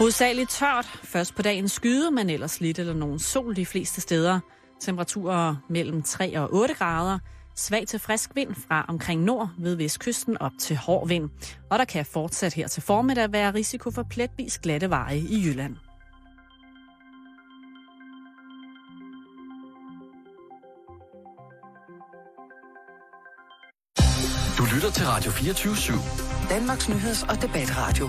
Hovedsageligt tørt. Først på dagen skyde, men ellers lidt eller nogen sol de fleste steder. Temperaturer mellem 3 og 8 grader. Svag til frisk vind fra omkring nord ved vestkysten op til hård vind. Og der kan fortsat her til formiddag være risiko for pletvis glatte veje i Jylland. Lytter til Radio 24 /7. Danmarks nyheds- og debatradio.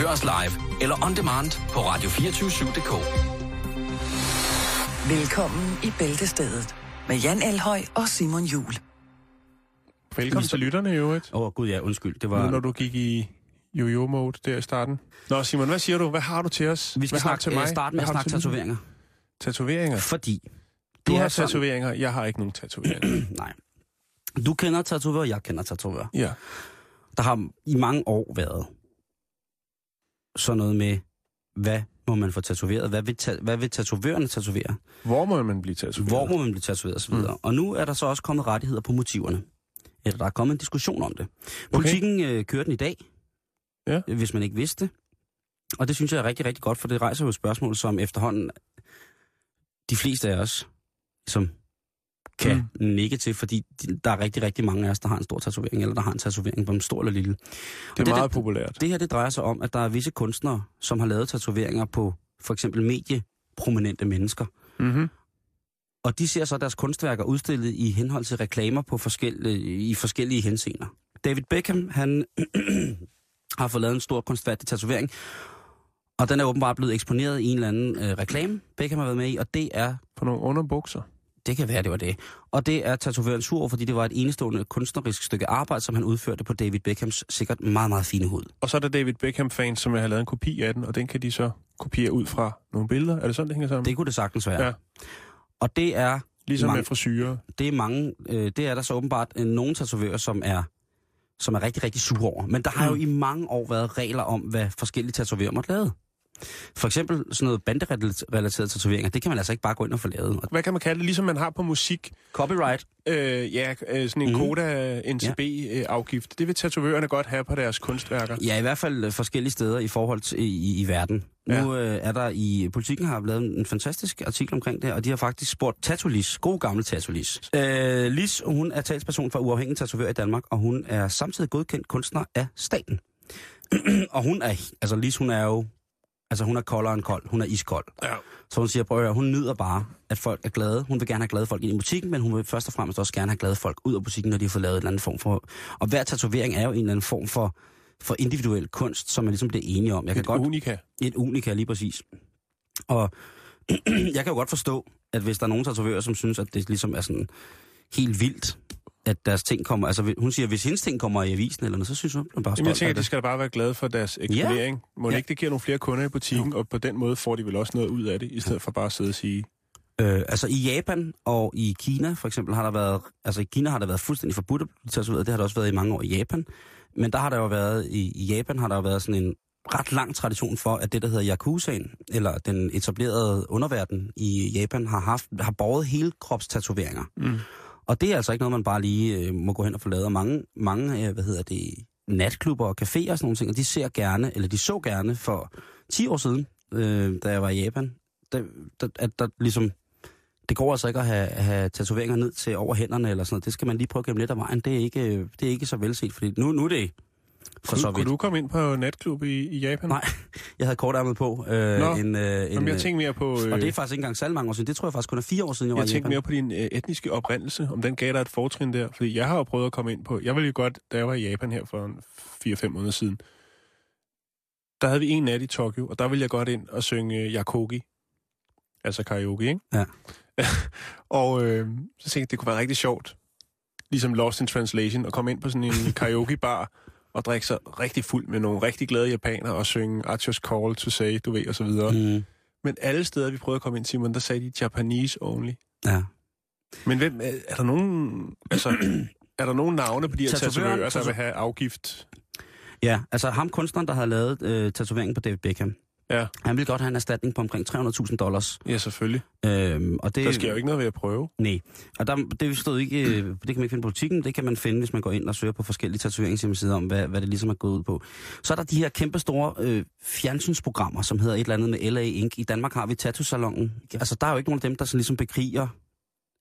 Hør os live eller on demand på radio247.dk. Velkommen i Bæltestedet med Jan Elhøj og Simon Jul. Velkommen til lytterne i øvrigt. Åh, oh, gud ja, undskyld. Det Nu var... når du gik i yo-yo-mode der i starten. Nå, Simon, hvad siger du? Hvad har du til os? Vi skal hvad har snakke, til øh, mig? starte med at snakke tatoveringer. Tatoveringer? Fordi... Du har er sådan- tatoveringer, jeg har ikke nogen tatoveringer. Nej. Du kender tatovører, jeg kender tatovører. ja. Der har i mange år været sådan noget med, hvad må man få tatoveret? Hvad vil, ta- hvad vil tatovørerne tatovere? Hvor må man blive tatoveret? Hvor må man blive tatoveret osv.? Mm. Og nu er der så også kommet rettigheder på motiverne. Eller der er kommet en diskussion om det. Politikken øh, kører den i dag, Ja. hvis man ikke vidste det. Og det synes jeg er rigtig, rigtig godt, for det rejser jo et spørgsmål, som efterhånden de fleste af os, som kan mm. nikke til, fordi de- der er rigtig, rigtig mange af os, der har en stor tatovering, eller der har en tatovering, om stor eller lille. Det er det- meget det- populært. Det her, det drejer sig om, at der er visse kunstnere, som har lavet tatoveringer på for eksempel medieprominente mennesker. Mm-hmm. Og de ser så deres kunstværker udstillet i henhold til reklamer på forskellige, i forskellige henseender. David Beckham, han har fået lavet en stor kunstfærdig tatovering, og den er åbenbart blevet eksponeret i en eller anden øh, reklame, Beckham har været med i, og det er, For nogle underbukser. Det kan være, det var det. Og det er tatovøren sur, over, fordi det var et enestående kunstnerisk stykke arbejde, som han udførte på David Beckhams sikkert meget, meget fine hud. Og så er der David Beckham-fans, som har lavet en kopi af den, og den kan de så kopiere ud fra nogle billeder. Er det sådan, det hænger sammen? Det kunne det sagtens være. Ja. Og det er Ligesom mange- med frisyrer. det er mange, øh, det er der så åbenbart øh, nogle tatovører, som er, som er rigtig, rigtig sure over. Men der har jo Mm. i mange år været regler om, hvad forskellige tatovører måtte lave. For eksempel sådan noget banderelaterede tatoveringer, det kan man altså ikke bare gå ind og få lavet. Hvad kan man kalde det? Ligesom man har på musik. copyright, Øh, ja, øh, sådan en Mhm. mm. Koda-NCB-afgift. Det vil tatovørerne godt have på deres kunstværker. ja i hvert fald øh, forskellige steder i forhold til i, i, verden. Ja. Nu øh, er der i politikken har lavet en fantastisk artikel omkring det, og de har faktisk spurgt Tatolis, god gamle Tatolis. Øh, Lis, hun er talsperson for uafhængig tatovør i Danmark, og hun er samtidig godkendt kunstner af staten. og hun er, altså Lis, hun er jo, altså hun er koldere end kold, hun er iskold. Ja. Så hun siger, prøv at høre, hun nyder bare, at folk er glade. Hun vil gerne have glade folk ind i butikken, men hun vil først og fremmest også gerne have glade folk ud af butikken, når de har fået lavet en eller anden form for... Og hver tatovering er jo en eller anden form for, for individuel kunst, som man ligesom bliver enige om. Jeg kan Et godt, unika. et unika, lige præcis. Og jeg kan jo godt forstå, at hvis der er nogen tatovører, som synes, at det ligesom er sådan helt vildt, at deres ting kommer... Altså, hun siger, hvis hendes ting kommer i avisen eller noget, så synes hun, hun bare Jamen, jeg tænker, at de det. skal da bare være glade for deres eksponering. Ja. Må Ja. ikke det giver nogle flere kunder i butikken, og på den måde får de vel også noget ud af det, i stedet for bare at sidde og sige, Øh, altså i Japan og i Kina for eksempel har der været, altså i Kina har der været fuldstændig forbudt at blive tatoveret, det har der også været i mange år i Japan, men der har der jo været, i, i Japan har der jo været sådan en ret lang tradition for, at det der hedder Yakuzaen, eller den etablerede underverden i Japan, har haft, har båret hele kropstatoveringer. mm. Og det er altså ikke noget, man bare lige øh, må gå hen og få lavet. Og mange, mange øh, hvad hedder det, natklubber og caféer og sådan nogle ting, og de ser gerne, eller de så gerne for 10 år siden, øh, da jeg var i Japan, der, der, at der ligesom, det går altså ikke at have, have tatoveringer ned til over hænderne eller sådan noget. Det skal man lige prøve at gemme lidt af vejen. Det er ikke, øh, det er ikke så velset, fordi nu, nu er det for så kunne, du komme ind på natklub i, i Japan? Nej, jeg havde kortærmet på. Øh, Nå, en, øh, en, Jamen, jeg øh, tænkte mere på... Øh, og det er faktisk ikke engang særlig mange år siden. Det tror jeg faktisk kun er fire år siden, jeg var jeg tænkte mere på din øh, etniske oprindelse, om den gav dig et fortrin der. Fordi jeg har jo prøvet at komme ind på... Jeg ville jo godt, da jeg var i Japan her for en 4-5 måneder siden, der havde vi en nat i Tokyo, og der ville jeg godt ind og synge øh, Yakogi. Altså karaoke, ikke? Ja. og øh, så tænkte jeg, det kunne være rigtig sjovt, ligesom Lost in Translation, at komme ind på sådan en karaoke-bar og drikke sig rigtig fuld med nogle rigtig glade japanere og synge Archer's Call to Say, du ved, og så videre. Mm. Men alle steder, vi prøvede at komme ind, Simon, der sagde de Japanese only. ja. Men hvem, er, er der nogen, altså, er der nogen navne på de her tatovører, der vil have afgift? Ja, altså ham kunstneren, der havde lavet øh, tatoveringen på David Beckham, Ja, Han ville godt have en erstatning på omkring 300.000 dollars. ja selvfølgelig. Øhm, og det, Der sker jo ikke noget ved at prøve. Nej, og der, det stod ikke, øh, det kan man ikke finde på politikken, det kan man finde, hvis man går ind og søger på forskellige tatoveringshjemmesider om, hvad, hvad det ligesom er gået ud på. Så er der de her kæmpe store øh, fjernsynsprogrammer, som hedder et eller andet med LA Inc. I Danmark har vi Tattoo-salongen. Altså, der er jo ikke nogen af dem, der sådan ligesom bekriger,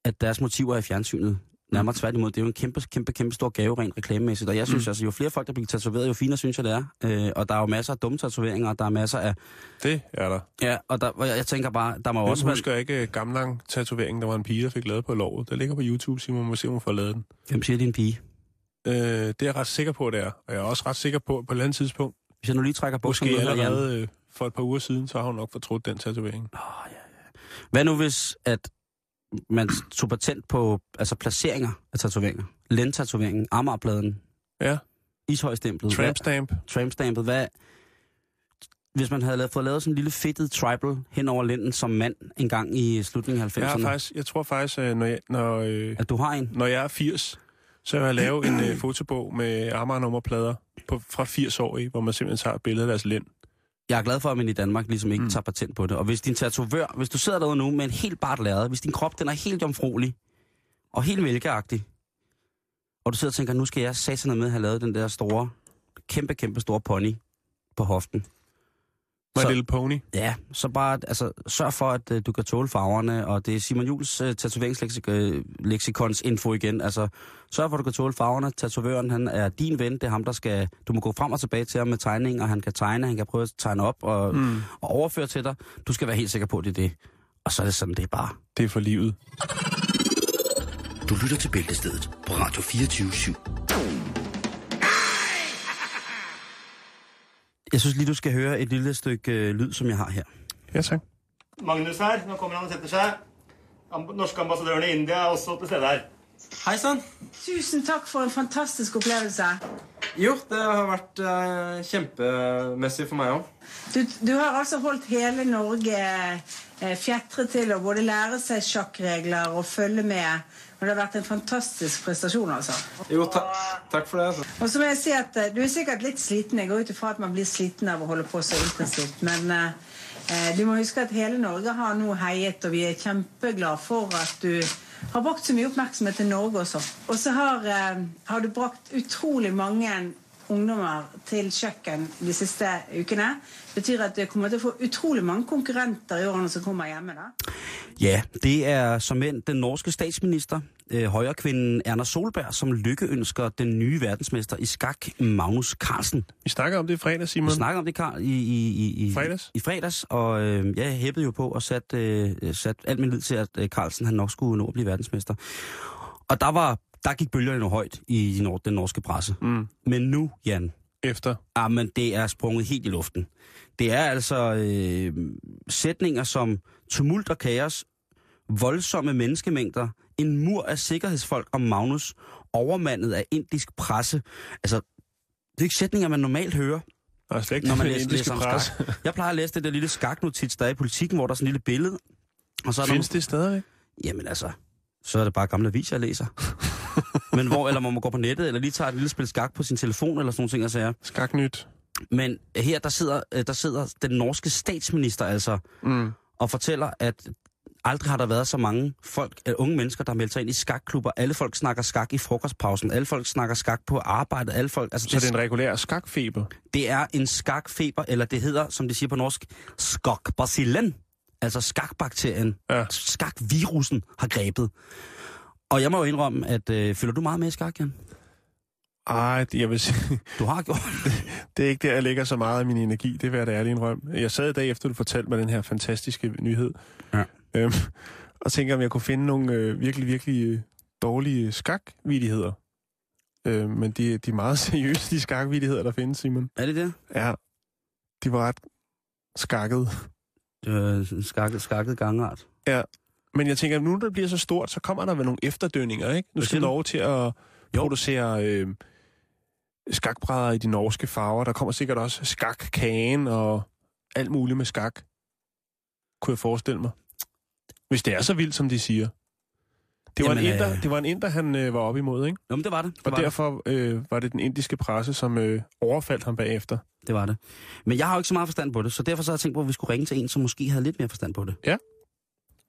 at deres motiver er i fjernsynet. Nærmere tværtimod, det er jo en kæmpe, kæmpe, kæmpe stor gave rent reklamemæssigt. Og jeg synes mm. altså, jo flere folk, der bliver tatoveret, jo finere synes jeg, det er. Øh, og der er jo masser af dumme tatoveringer, og der er masser af... Det er der. Ja, og der, og jeg, jeg tænker bare, der må Jeg også være... husker ikke uh, gamle tatoveringen, der var en pige, der fik lavet på lovet. Der ligger på YouTube, Simon, må se, om hun får lavet den. Hvem siger din pige? Øh, det er jeg ret sikker på, det er. Og jeg er også ret sikker på, at på et eller andet tidspunkt, Hvis jeg nu lige trækker bukserne måske allerede øh, for et par uger siden, så har hun nok fortrudt den tatovering. Hvad nu hvis, at man tog patent på altså placeringer af tatoveringer? Lendtatoveringen, Amagerpladen, Ja, Ishøjstemplet, tramp stamp. hvad, trampstampet, hvad... Hvis man havde lavet, fået lavet sådan en lille fedtet tribal hen over lænden som mand en gang i slutningen af 90'erne, Jeg, har faktisk, jeg tror faktisk, at når jeg, når, øh, at du har en. når jeg er 80, så vil jeg lave en øh, fotobog med Amager-nummerplader på, fra 80 år i, hvor man simpelthen tager et billede af deres lænd. Jeg er glad for, at man i Danmark ligesom ikke mm. tager patent på det. Og hvis din tatovør, hvis du sidder derude nu med en helt bart lærred, hvis din krop den er helt jomfruelig og helt mælkeagtig, og du sidder og tænker, nu skal jeg satse med have lavet den der store, kæmpe, kæmpe store pony på hoften. My Så- Little Pony. Ja, så bare altså, sørg for, at uh, du kan tåle farverne, og det er Simon Jules uh, tatoveringsleksikons info igen. Altså, sørg for, at du kan tåle farverne. Tatovøren, han er din ven, det er ham, der skal... Du må gå frem og tilbage til ham med tegninger, og han kan tegne, han kan prøve at tegne op og, mm. og overføre til dig. Du skal være helt sikker på, at det er det. Og så er det sådan, det er bare. Det er for livet. Du lytter til Bæltestedet på Radio 24 /7. Jeg synes lige, du skal høre et lille stykke uh, lyd, som jeg har her. Ja, tak. Magnus her, nå kommer han og setter seg. Am- Norske ambassadøren i India er også til stede her. Hei sann. Tusen takk for en fantastisk opplevelse. Jo, det har vært eh, kjempemessig for meg òg. Du, du har altså holdt hele Norge eh, fjetret til å både lære seg sjakkregler og følge med. Og det har vært en fantastisk prestasjon, altså. Jo, ta takk for det. Altså. Og så må jeg si at eh, Du er sikkert litt sliten. Jeg går ut ifra at man blir sliten av å holde på så intensivt. Men eh, eh, du må huske at hele Norge har nå heiet, og vi er kjempeglade for at du har brakt så mye oppmerksomhet til Norge også. Og så har, eh, har du brakt utrolig mange ungdommer til kjøkken de siste ukene. Det betyr at det kommer til å få utrolig mange konkurrenter i årene som kommer hjemme. da. Ja, det er som end den norske statsminister, øh, højrekvinden Erna Solberg, som lykkeønsker den nye verdensmester i skak, Magnus Carlsen. Vi snakker om det i fredag, Simon. Vi snakker om det, Karl, i, i, i, i, Fredags? i fredags, og øh, jeg hæppede jo på og sat, øh, sat alt min lid til, at øh, Carlsen han nok skulle nå at blive verdensmester. Og der var der gik bølgerne nu højt i den norske presse. Mm. Men nu, Jan, Efter. ah, men det er sprunget helt i luften. Det er altså øh, sætninger som tumult og kaos, voldsomme menneskemængder, en mur af sikkerhedsfolk om Magnus, overmandet af indisk presse. Altså, det er ikke sætninger, man normalt hører, er slet ikke når man læser, læser om presse. skak. Jeg plejer at læse det der lille skaknotits, der er i politikken, hvor der er sådan en lille billede. Og så er Findes der, det stadigvæk? Jamen altså, så er det bare gamle aviser, jeg læser. Men hvor, eller man må gå på nettet, eller lige tage et lille spil skak på sin telefon, eller sådan nogle ting, og sager. Skaknyt. Men her, der sidder, øh, der sidder den norske statsminister altså, Mm. og fortæller, at aldrig har der været så mange folk, øh, unge mennesker, der har meldt sig ind i skakklubber. Alle folk snakker skak i frokostpausen. Alle folk snakker skak på arbejdet. Alle folk, altså, Så det er en regulær skakfeber. det er en skakfeber, eller det hedder, som de siger på norsk, skakbacillen. Altså skakbakterien, Ja. skakvirusen har grebet. Og jeg må jo indrømme, at øh, følger du meget med i skak, Jan? Ej, det- jeg vil sige, Du har gjort det er ikke der, jeg lægger så meget af min energi. Det vil jeg da ærligt indrømme. Jeg sad i dag efter, du fortalte mig den her fantastiske nyhed. Ja. Øhm, og tænkte, om jeg kunne finde nogle øh, virkelig, virkelig øh, dårlige skakvidigheder. Øh, men de, de er meget seriøse, de skakvidigheder, der findes, Simon. Er det det? Ja, de var ret skakket. Øh, skakket, skakket gangart. Men jeg tænker, nu der bliver så stort, så kommer der vel nogle efterdønninger, ikke? Nu skal du lov til at Jo. producere øh, skakbrædder i de norske farver. Der kommer sikkert også skakkagen og alt muligt med skak. Kunne jeg forestille mig. Hvis det er så vildt, som de siger. Det var, Jamen, en inder, øh, det var en inder, han øh, var op imod, ikke? Jo, men det var det. det Og var derfor øh, var det den indiske presse, som øh, overfaldt ham bagefter. Det var det. Men jeg har jo ikke så meget forstand på det, så derfor så har jeg tænkt på, at vi skulle ringe til en, som måske havde lidt mere forstand på det.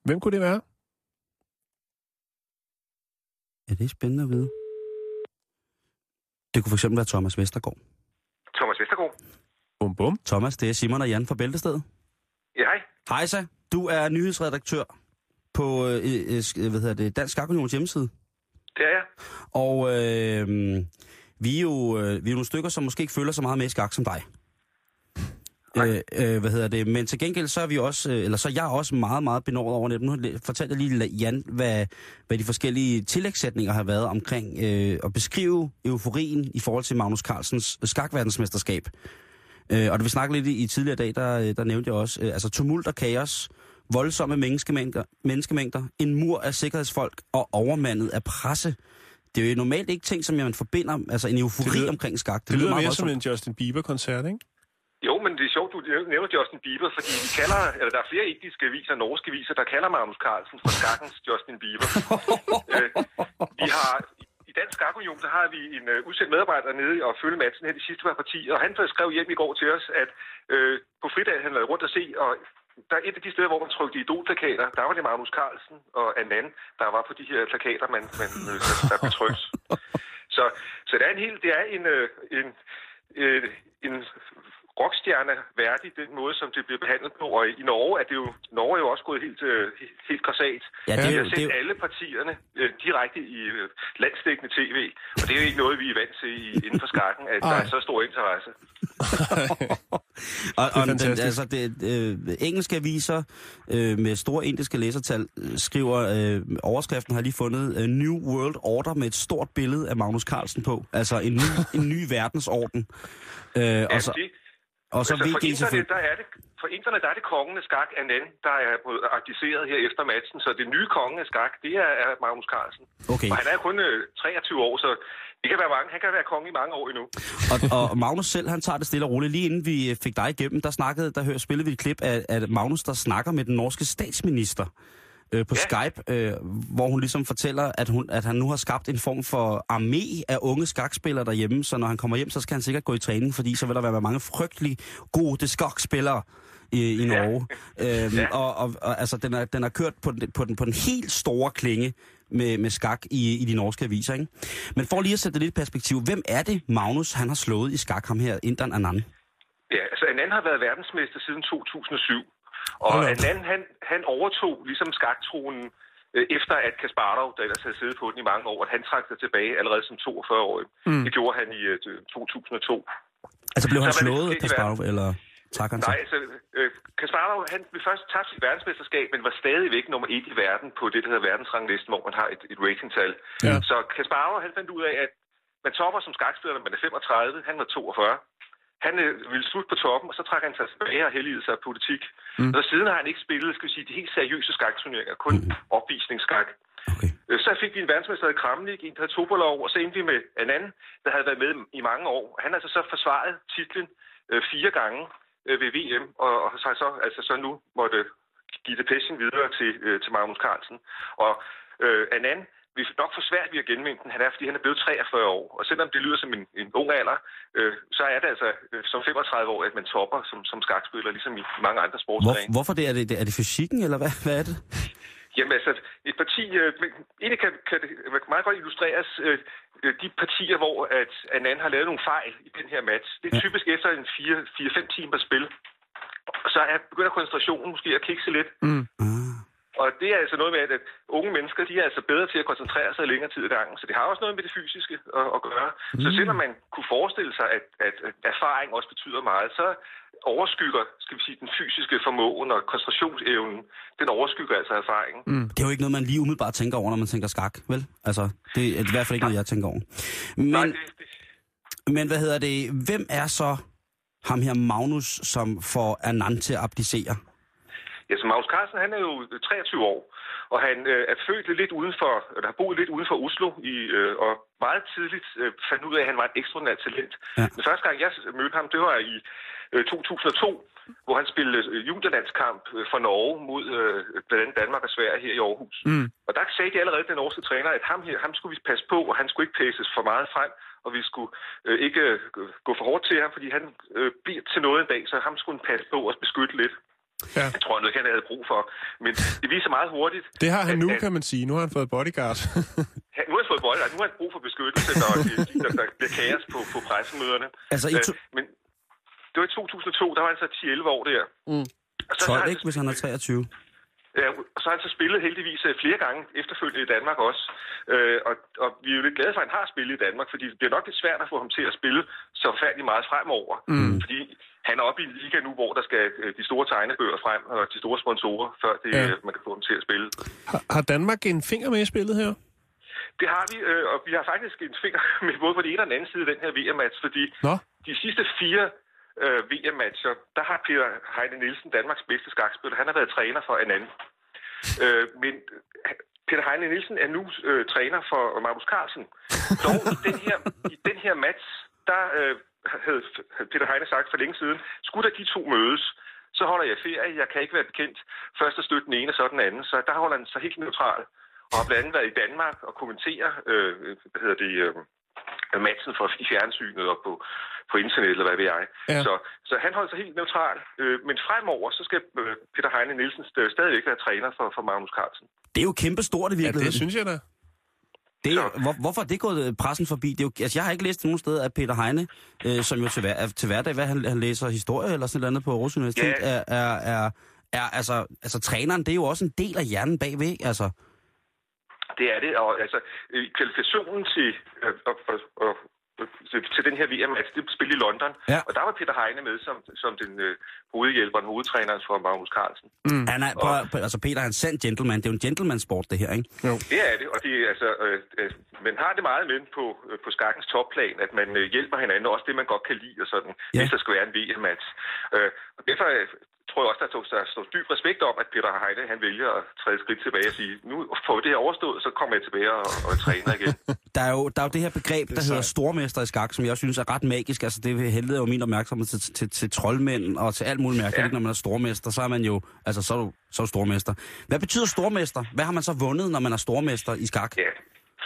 Hvem kunne det være? Ja, det er spændende at vide. Det kunne fx være Thomas Vestergaard. Thomas Vestergaard. Bum bum. Thomas, det er Simon og Jan fra Bæltestedet. Ja, hej. Hej så. Du er nyhedsredaktør på øh, øh, sk- hvad hedder det, Dansk Skak Unions hjemmeside. Det er jeg. Og øh, vi, er jo, øh, vi er nogle stykker, som måske ikke føler så meget med i skak som dig. Øh, øh, hvad hedder det? Men til gengæld så er vi også, øh, eller så er jeg også meget, meget benådet over det. Nu fortalte jeg lige Jan, hvad, hvad de forskellige tillægssætninger har været omkring øh, at beskrive euforien i forhold til Magnus Carlsens skakverdensmesterskab. Øh, og da vi snakkede lidt i, i tidligere dag, der, øh, der nævnte jeg også, øh, altså tumult og kaos, voldsomme menneskemængder, menneskemængder, en mur af sikkerhedsfolk og overmandet af presse. Det er jo normalt ikke ting, som man forbinder, altså en eufori Det lyder- omkring skak. Det, det lyder mere som en Justin Bieber-koncert, ikke? Jo, men det er sjovt, du nævner Justin Bieber, fordi vi kalder, eller der er flere indiske aviser, norske aviser, der kalder Magnus Carlsen for skakkens Justin Bieber. øh, vi har, I Dansk Skakunion, så har vi en uh, udsendt medarbejder nede og følge matchen her de sidste par partier, og han skrev hjem i går til os, at øh, på fridag han lavede rundt at se, og der er et af de steder, hvor man trykte idolplakater, der var det Magnus Carlsen og Anand, der var på de her plakater, man, man, øh, der blev trykt. Så, så det er en helt, det er en, øh, en, øh, en rockstjerne værdig, den måde, som det bliver behandlet på. Og i Norge er det jo, Norge er jo også gået helt, øh, helt- grassat. Ja, det er jo- har det er set alle partierne øh, direkte i øh, landsdækkende tv, og det er jo ikke noget, vi er vant til i, inden for skakken, at der er så stor interesse. Og, og den, altså, det, øh, engelske aviser øh, med store indiske læsertal øh, skriver, øh, overskriften har lige fundet øh, New World Order med et stort billede af Magnus Carlsen på. Altså en ny, en ny verdensorden. Øh, Ja, og så, det, og så altså, for inderne, der er det, for inderne, der er det kongen af skak, Anand, der er abdiceret her efter matchen, så det nye konge af skak, det er, er Magnus Carlsen. Okay. Og han er kun øh, 23 år, så det kan være mange. Han kan være konge i mange år endnu. Og, og Magnus selv, han tager det stille og roligt. Lige inden vi øh, fik dig igennem, der, snakkede, der spillede vi et klip af, af Magnus, der snakker med den norske statsminister øh, på Ja. Skype, øh, hvor hun ligesom fortæller, at, hun, at han nu har skabt en form for armé af unge skakspillere derhjemme, så når han kommer hjem, så skal han sikkert gå i træning, fordi så vil der være mange frygtelig gode skakspillere i, i Norge. Ja. Øhm, Ja. og, og, og altså, den er, den er kørt på den, på, den, på den helt store klinge med, med skak i, i de norske aviser. Ikke? Men for lige at sætte det lidt i perspektiv, hvem er det, Magnus han har slået i skak, ham her, Indran Anand? Ja, altså Anand har været verdensmester siden 2007. Og op. Anand, han, han overtog ligesom skaktronen, øh, efter at Kasparov, der ellers havde siddet på den i mange år, at han trak sig tilbage allerede som 42-årig. Mm. Det gjorde han i øh, 2002. Altså blev Så han det slået, Kasparov, eller trak han sig? Nej, altså, øh, Kasparov, han blev først tabt sit verdensmesterskab, men var stadigvæk nummer et i verden på det, der hedder verdensranglisten, hvor man har et, et ratingtal. Ja. Så Kasparov, han fandt ud af, at man topper som skakspiller, når man er 35, han var 42. Han øh, ville slutte på toppen, og så trak han sig tilbage og helligede sig af politik. Mm. Og siden har han ikke spillet, skal vi sige, de helt seriøse skakturneringer, kun mm. opvisningsskak. Okay. Øh, Så fik vi en verdensmester i Kramnik, en der hed Tobolov, og så endte vi med en anden, der havde været med i mange år. Han har altså så forsvaret titlen øh, fire gange øh, ved VM, og, og så, så, altså så nu måtte give det videre til, øh, til Magnus Carlsen. Og øh, Anand vil nok få svært ved at genvinde den, han er, fordi han er blevet 43 år. Og selvom det lyder som en, en ung alder, øh, så er det altså øh, som 35 år, at man topper som, som skakspiller, ligesom i mange andre Hvor, sportsgrene. hvorfor det? Er, det? er det fysikken, eller hvad, hvad er det? Jamen altså, et parti, øh, egentlig kan, kan det meget godt illustreres, øh, øh, de partier, hvor at Anand har lavet nogle fejl i den her match. Det er typisk efter en 4-5 timer spil. Så er, begynder koncentrationen måske at kikse lidt. Mm. Og det er altså noget med, at unge mennesker, de er altså bedre til at koncentrere sig i længere tid ad gangen. Så det har også noget med det fysiske at, at gøre. Mm. Så selvom man kunne forestille sig, at, at, at erfaring også betyder meget, så overskygger, skal vi sige, den fysiske formåen og koncentrationsevnen, den overskygger altså erfaringen. Mm. Det er jo ikke noget, man lige umiddelbart tænker over, når man tænker skak, vel? Altså, det er i hvert fald ikke noget, jeg tænker over. Men, Nej, det, det, men hvad hedder det? Hvem er så ham her Magnus, som får Anand til at abdicere? Ja, så Magnus Carlsen, han er jo 23 år, og han øh, er født lidt uden for, eller har boet lidt uden for Oslo, i, øh, og meget tidligt øh, fandt ud af, at han var et ekstraordinært talent. Ja. Men første gang, jeg mødte ham, det var i øh, 2002, hvor han spillede øh, juniorlandskamp øh, for Norge mod øh, blandt andet Danmark og Sverige her i Aarhus. Mm. Og der sagde de allerede, den norske træner, at ham her, ham skulle vi passe på, og han skulle ikke pæses for meget frem, og vi skulle øh, ikke øh, gå for hårdt til ham, fordi han øh, bliver til noget en dag, så ham skulle han passe på og beskytte lidt. Ja. Jeg tror, noget han havde brug for. Men det viser meget hurtigt. Det har han at- nu, at- kan man sige. Nu har han fået bodyguard. han, nu har han fået bold, nu har han brug for beskyttelse, når der, der, bliver kaos på, på pressemøderne. Altså, i Øh, to- Men det var i 2002, der var han så 10-11 år der. Mm. Og så 12, har ikke, hvis han er 23. Ja, og så har han så spillet heldigvis øh, flere gange efterfølgende i Danmark også. Øh, og, og vi er jo lidt glade for, at han har spillet i Danmark, fordi det bliver nok lidt svært at få ham til at spille så færdig meget fremover. Mm. Fordi han er oppe i en liga nu, hvor der skal øh, de store tegnebøger frem og de store sponsorer, før det, Ja. ja. man kan få ham til at spille. Har, har Danmark en finger med i spillet her? Det har vi, øh, og vi har faktisk en finger med både på den ene og den anden side af den her VM-match, fordi Nå. de sidste fire øh, VM-matcher, der har Peter Heine Nielsen, Danmarks bedste skakspiller, han har været træner for en anden. Øh, men øh, Peter Heine Nielsen er nu øh, træner for Magnus Carlsen. Dog i den her, i den her match, der øh, havde Peter Heine sagt for længe siden, skulle der de to mødes, så holder jeg ferie. Jeg kan ikke være bekendt først at støtte den ene og så den anden. Så der holder han sig helt neutral. Og har blandt andet været i Danmark og kommentere, øh, hvad hedder det, øh, matchen for i fjernsynet og på, på internet, eller hvad ved jeg. Ja. Så, så han holder sig helt neutral. Øh, men fremover, så skal øh, Peter Heine Nielsen st- stadigvæk være træner for, for Magnus Carlsen. Det er jo kæmpe stort i Ja, virkeligheden. det synes jeg da. Det, Så- hvor, hvorfor er det gået øh, pressen forbi? Det er jo, altså, jeg har ikke læst nogen steder, at Peter Heine, øh, som jo til, hver, er- til hverdag, hvad han, han læser historie eller sådan noget på Aarhus Universitet, Ja. er, er, er, er, altså, altså træneren, det er jo også en del af hjernen bagved, altså. Det er det, og altså kvalifikationen til, øh, og, og, og, til, til den her VM-match, det spillede i London, Ja. og der var Peter Heine med som, som den øh, hovedhjælperen, hovedtræneren for Magnus Carlsen. Mm. Han er, på, på, altså Peter er en sand gentleman. Det er jo en gentleman-sport, det her, ikke? Det er det, og det altså, øh, øh, man har det meget med på, øh, på skakkens topplan, at man øh, hjælper hinanden, også det man godt kan lide og sådan, Ja. ja. hvis der skal være en VM-match. Øh, og derfor øh, tror jeg også, der står, der står dyb respekt om, at Peter Heine, han vælger at træde skridt tilbage og sige, nu får vi det her overstået, så kommer jeg tilbage og, og træner igen. Der er, jo, der er jo det her begreb, der hedder stormester i skak, som jeg synes er ret magisk. Altså, det henleder jo min opmærksomhed til, til, til troldmænd og til alt muligt mærkeligt. Ja. Når man er stormester, så er man jo, altså, så er du, så er du stormester. Hvad betyder stormester? Hvad har man så vundet, når man er stormester i skak? Ja.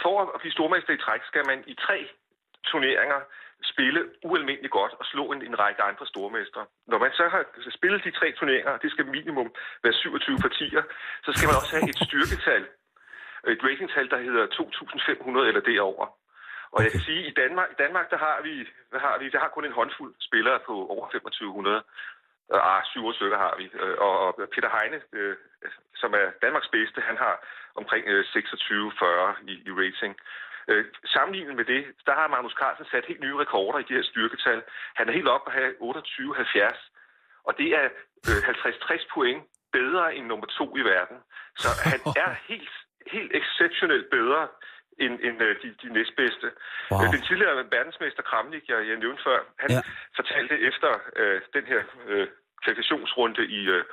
For at blive stormester i træk, skal man i tre turneringer spille ualmindeligt godt og slå en, en række andre stormestre. Når man så har spillet de tre turneringer, det skal minimum være 27 partier, så skal man også have et styrketal, et ratingtal, der hedder 2.500 eller derover. Og jeg kan sige, at i Danmark, i Danmark der har vi, hvad har vi, der har kun en håndfuld spillere på over 2500. Ah, syv otte stykker har vi. Øh, Og, og Peter Heine, øh, som er Danmarks bedste, han har omkring øh, 26-40 i, i rating. Øh, sammenlignet med det, der har Magnus Carlsen sat helt nye rekorder i de her styrketal. Han er helt oppe at have 28-70, og det er øh, 50-60 point bedre end nummer to i verden. Så han er helt, helt exceptionelt bedre end, end øh, de, de næstbedste. Wow. Øh, Den tidligere verdensmester Kramnik, jeg, jeg nævnte før, han Ja. ja. fortalte efter øh, den her øh, kvalifikationsrunde i, øh,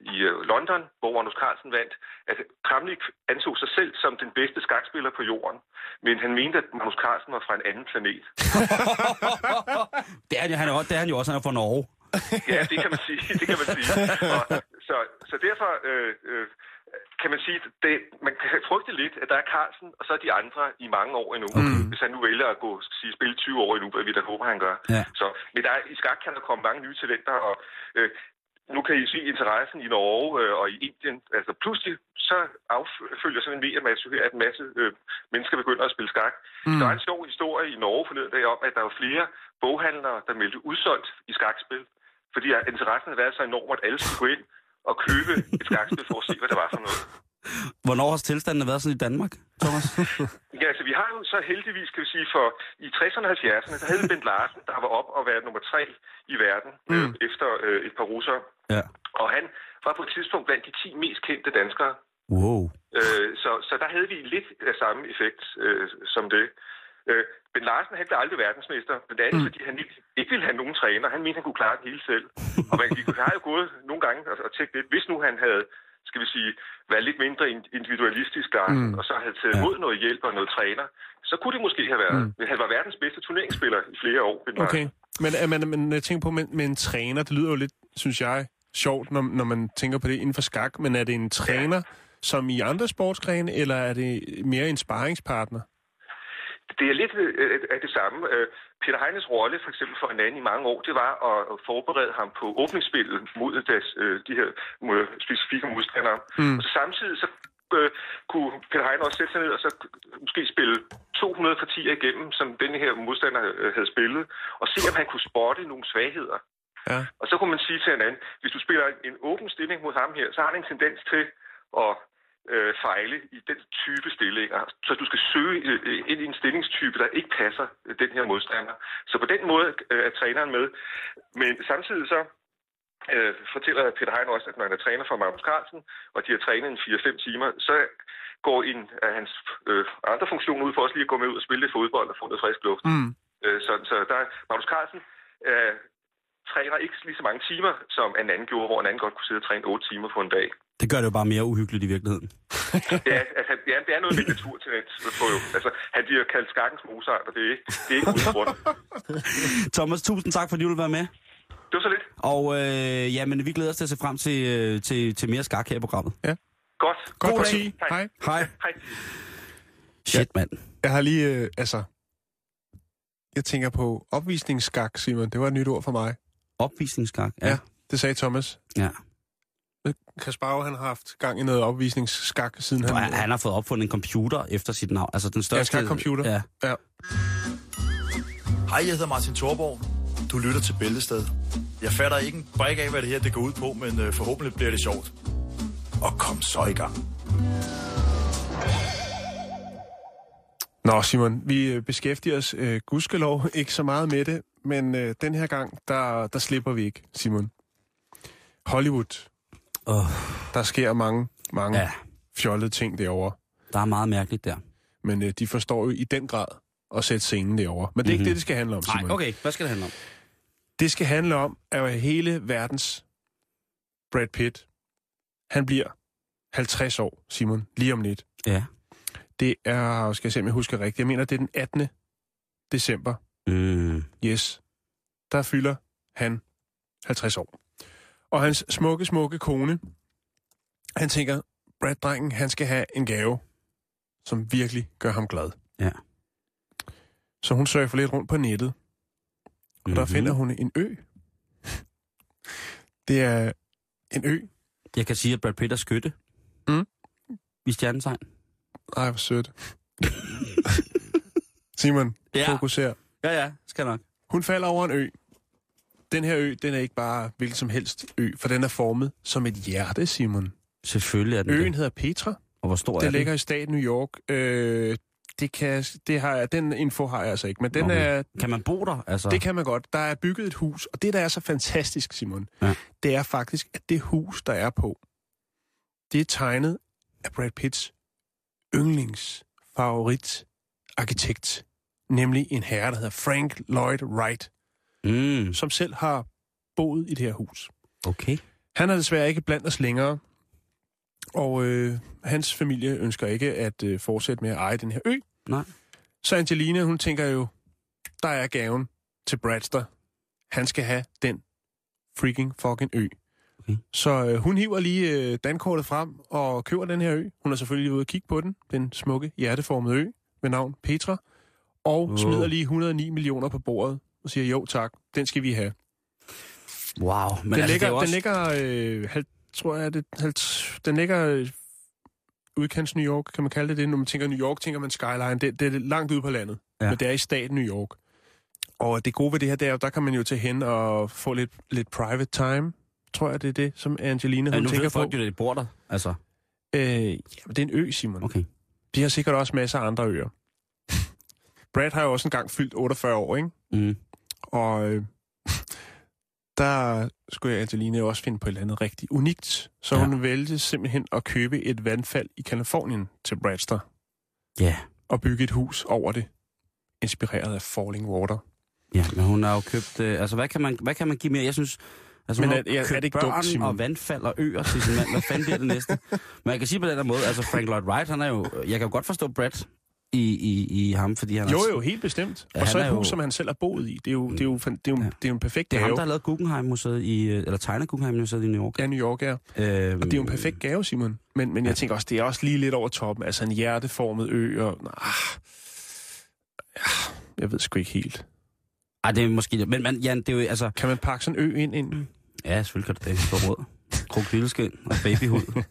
i øh, London, hvor Magnus Carlsen vandt, at Kramnik anså sig selv som den bedste skakspiller på jorden, men han mente, at Magnus Carlsen var fra en anden planet. det, er, han jo- det er han jo også, han er fra Norge. Ja, det kan man sige. Det kan man sige. Og, så, så derfor øh, øh, kan man sige, at det, man kan frygte lidt, at der er Carlsen, og så er de andre i mange år endnu. Okay. Hvis han nu vælger at gå sige, spille 20 år endnu, hvad vi da håber, han gør. Ja. Så, men der er, i skak kan der komme mange nye talenter, og øh, nu kan I se interessen i Norge øh, og i Indien. Altså pludselig så affølger sådan en VM-match at en masse øh, mennesker begynder at spille skak. Mm. Der er en sjov historie i Norge forleden dag om, at der var flere boghandlere, der meldte udsolgt i skakspil. Fordi interessen havde været så enorm, at alle skulle gå ind og købe et skakspil for at se, hvad det var for noget. Hvornår har tilstanden været sådan i Danmark, Thomas? Ja, altså vi har jo så heldigvis, kan vi sige, for i 60'erne og 70'erne, der havde Bent Larsen, der var op og været nummer tre i verden mm. øh, efter øh, et par russere. Ja. Og han var på et tidspunkt blandt de 10 mest kendte danskere. Wow. Øh, så, så der havde vi lidt af samme effekt øh, som det. Øh, Ben Larsen, han blev aldrig verdensmester, blandt andet, mm. fordi han ikke, ikke ville have nogen træner. Han mente, han kunne klare det hele selv. Og man, vi har jo gået nogle gange og, og tænkt lidt, hvis nu han havde skal vi sige, været lidt mindre in- individualistisk, Larsen, mm. og så havde taget imod noget hjælp og noget træner, så kunne det måske have været. Mm. Han var verdens bedste turneringsspiller i flere år. Okay. Larsen. Men, øh, men, men jeg tænker på, med, med en træner, det lyder jo lidt, synes jeg, sjovt, når, når man tænker på det inden for skak, men er det en træner, som i andre sportsgrene, eller er det mere en sparringspartner? Det er lidt øh, af det samme. Øh, Peter Heines rolle, for eksempel for en anden i mange år, det var at forberede ham på åbningsspillet mod deres, øh, de her specifikke modstandere. Mm. Og så samtidig så øh, kunne Peter Heine også sætte sig ned og så måske spille 200 partier igennem, som denne her modstander øh, havde spillet, og se, om han kunne spotte nogle svagheder. Ja. Og så kunne man sige til hinanden, hvis du spiller en åben stilling mod ham her, så har han en tendens til at øh, fejle i den type stillinger. Så du skal søge øh, ind i en stillingstype, der ikke passer øh, den her modstander. Så på den måde øh, er træneren med. Men samtidig så øh, fortæller Peter Hein også, at når han er træner for Magnus Carlsen, og de har trænet en 4-5 timer, så går en af hans øh, andre funktioner ud for også lige at gå med ud og spille lidt fodbold og få noget frisk luft. Mm. Øh, så, så der, Magnus Carlsen øh, træner ikke lige så mange timer, som en anden gjorde, hvor en anden godt kunne sidde og træne 8 timer på en dag. Det gør det jo bare mere uhyggeligt i virkeligheden. Ja, altså, ja, det er noget med naturtalent. Altså, han bliver kaldt skakkens Mozart, og det er ikke, det er ikke uden grund. Thomas, tusind tak, fordi du vil være med. Det var så lidt. Og øh, ja, men vi glæder os til at se frem til, øh, til, til mere skak her i programmet. Godt. Godt God parti. dag. Hej. Hej. Hej. Shit, mand. Jeg har lige, øh, altså... Jeg tænker på opvisningsskak, Simon. Det var et nyt ord for mig. Opvisningsskak. Ja. Ja. ja. Det sagde Thomas. ja. Kasparov, han har haft gang i noget opvisningsskak, siden han... Han, han har fået opfundet en computer efter sit navn. Altså den største... skakcomputer. Ja. Ja. Hej, jeg hedder Martin Thorborg. Du lytter til Bæltested. Jeg fatter ikke en brik af, hvad det her det går ud på, men øh, forhåbentlig bliver det sjovt. Og kom så i gang. Nå, Simon, vi øh, beskæftiger os øh, gudskelov ikke så meget med det, men øh, den her gang, der, der slipper vi ikke, Simon. Hollywood. Åh. Der sker mange, mange ja. Ja. fjollede ting derovre. Der er meget mærkeligt der. Men øh, de forstår jo i den grad at sætte scenen derovre. Men det er mm-hmm. ikke det, det skal handle om, Simon. Nej, okay. Hvad skal det handle om? Det skal handle om, at hele verdens Brad Pitt, han bliver 50 år, Simon, lige om lidt. Ja. Det er, skal jeg se, om jeg husker rigtigt, jeg mener, det er den 18. december. Mm. Yes. Der fylder han 50 år. Og hans smukke, smukke kone, han tænker, Brad-drengen, han skal have en gave, som virkelig gør ham glad. Ja. Så hun surfer lidt rundt på nettet, og mm-hmm. der Mhm. finder hun en ø. Det er en ø. Jeg kan sige, at Brad Pitt er skytte. Mm. I stjernetegn. Ej, hvor sødt. Simon, Ja. ja. fokuser. Ja, ja. Skal nok. Hun falder over en ø. Den her ø, den er ikke bare hvilken som helst ø, for den er formet som et hjerte, Simon. Selvfølgelig er den Øen det. hedder Petra. Og hvor stor er Den den? ligger i staten New York. Øh, det kan, det har jeg, den info har jeg altså ikke, men den Okay. er, Kan man bo der? Altså... det kan man godt. Der er bygget et hus, og det, der er så fantastisk, Simon, Ja. det er faktisk, at det hus, der er på, det er tegnet af Brad Pitts yndlingsfavorit arkitekt, nemlig en herre, der hedder Frank Lloyd Wright, Mm. som selv har boet i det her hus. Okay. Han er desværre ikke blandt os længere, og øh, hans familie ønsker ikke at øh, fortsætte med at eje den her ø. Nej. Så Angelina, hun tænker jo, der er gaven til Bradster. Han skal have den freaking fucking ø. Okay. Så øh, hun hiver lige øh, dankortet frem og køber den her ø. Hun er selvfølgelig ude og kigge på den, den smukke hjerteformede ø med navn Petra, og Wow. smider lige 109 millioner på bordet og siger, jo tak, den skal vi have. Wow. Men den, altså, ligger, det er jo den ligger, øh, halv, tror jeg, det, halv, den ligger øh, udkants New York, kan man kalde det det? Når man tænker New York, tænker man Skyline. Det, det er langt ude på landet, Ja. men det er i staten New York. Og det gode ved det her, det er der kan man jo tage hen og få lidt, lidt private time. Tror jeg, det er det, som Angelina Ja, hun nu tænker ved på. folk jo, at de bor der. Altså, Øh, jamen, det er en ø, Simon. okay. De har sikkert også masser af andre øer. Brad har jo også engang fyldt 48 år, ikke? Mm. Og øh, der skulle Angelina jo også finde på et eller andet rigtig unikt. Så Ja. ja. hun valgte simpelthen at købe et vandfald i Kalifornien til Bradster Ja. og bygge et hus over det. inspireret af Falling Water. Ja, men hun har jo købt... Øh, altså, hvad kan, man, hvad kan man give mere? Jeg synes... Altså, Men er- er- er det ikke børn dumt, Simon? og vandfald og øer til sin mand. Hvad fanden bliver det næste? Men jeg kan sige på den der måde, altså Frank Lloyd Wright, han er jo... Jeg kan jo godt forstå Brad i, i, i ham, fordi han Jo, er... jo, helt bestemt. Ja, og så et hus, jo- som han selv har boet i. Det er jo, det er jo, det er jo, Ja. det er jo en perfekt Det er ham, gave. der har lavet Guggenheim-museet i... øh, Eller tegnet Guggenheim-museet i New York. Ja, New York er. Øhm, Og det er jo en perfekt gave, Simon. Men, men jeg tænker også, det er også lige lidt over toppen. Altså en hjerteformet ø, og... Ah, ja, jeg ved sgu ikke helt. Ej, det er måske... Men man, Jan, det er jo... Altså, Kan man pakke sådan en ø ind? ind? Ja, selvfølgelig kan det det. På råd. Krokodilleskin og babyhud.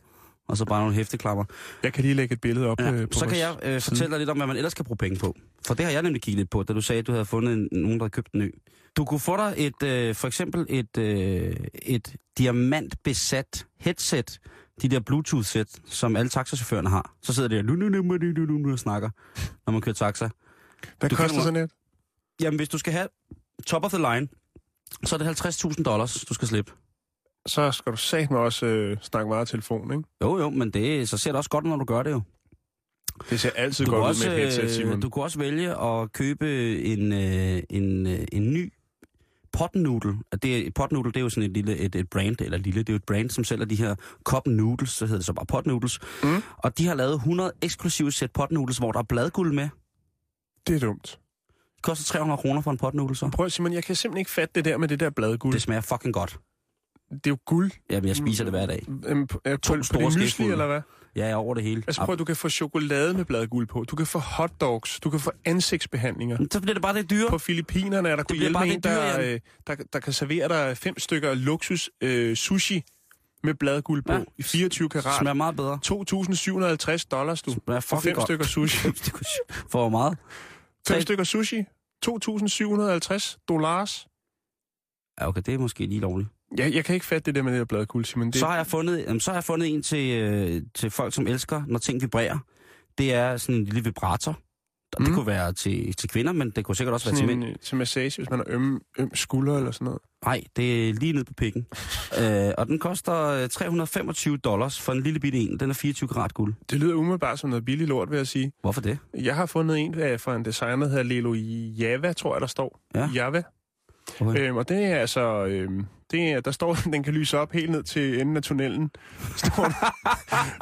og så bare nogle hæfteklammer. Jeg kan lige lægge et billede op Ja, øh, på så kan jeg øh, fortælle dig lidt om, hvad man ellers kan bruge penge på. For det har jeg nemlig kigget lidt på, da du sagde, at du havde fundet en, nogen, der havde købt en ø. Du kunne få dig et, øh, for eksempel et, øh, et diamantbesat headset, de der Bluetooth-sæt, som alle taxachaufførerne har. Så sidder de der nu, nu, nu, nu, nu, nu, nu, og snakker, når man kører taxa. Hvad du koster sådan et? Jamen, hvis du skal have top of the line, så er det 50.000 dollars, du skal slippe. Så skal du satme også øh, snakke meget telefon, ikke? Jo, jo, men det, så ser det også godt ud, når du gør det jo. Det ser altid Du godt ud også, med et headset, øh, Simon. du kan også vælge at købe en, øh, en, øh, en ny potnoodle. Det, potnoodle, det er jo sådan et lille et, et brand, eller lille, det er jo et brand, som sælger de her cup noodles, så hedder det så bare potnoodles. Mm. Og de har lavet 100 eksklusive sæt potnoodles, hvor der er bladguld med. Det er dumt. Det koster 300 kroner for en potnoodle, så. Prøv, Simon, jeg kan simpelthen ikke fatte det der med det der bladguld. Det smager fucking godt. det er jo guld. Jamen, jeg spiser det hver dag. Øhm, på, øh, To på, på store det mysli, eller hvad? Ja, jeg er over det hele. Altså prøv, du kan få chokolade med bladguld på. Du kan få hotdogs. Du kan få ansigtsbehandlinger. Så bliver det bare det dyre. På Filippinerne er der kunne hjælpe en, lidt dyrere, der, øh, der, der kan servere dig fem stykker luksus øh, sushi med bladguld på Ja. ja. i 24 Det karat. smager meget bedre. 2.750 dollars, du. Smager For fem godt. stykker sushi. For hvor meget? Fem stykker sushi. 2.750 dollars. Ja, okay, det er måske lige lovligt. Jeg, jeg kan ikke fatte det der med det der bladguld, Simon. Det, Så har jeg fundet, jamen, så har jeg fundet en til, øh, til folk, som elsker, når ting vibrerer. Det er sådan en lille vibrator. Og det Mm. kunne være til, til kvinder, men det kunne sikkert også være til sådan mænd. en, øh, til massage, hvis man har øm, øm skulder eller sådan noget. Nej, det er lige ned på pikken. øh, og den koster øh, 325 dollars for en lille bitte en. Den er 24 karat guld. Det lyder umiddelbart som noget billigt lort, vil jeg sige. Hvorfor det? Jeg har fundet en af fra en designer, der hedder Lelo Java, tror jeg, der står. Ja. Java. Okay. Øhm, og det er altså... Øhm, det er, der står, den kan lyse op helt ned til enden af tunnelen. Står der.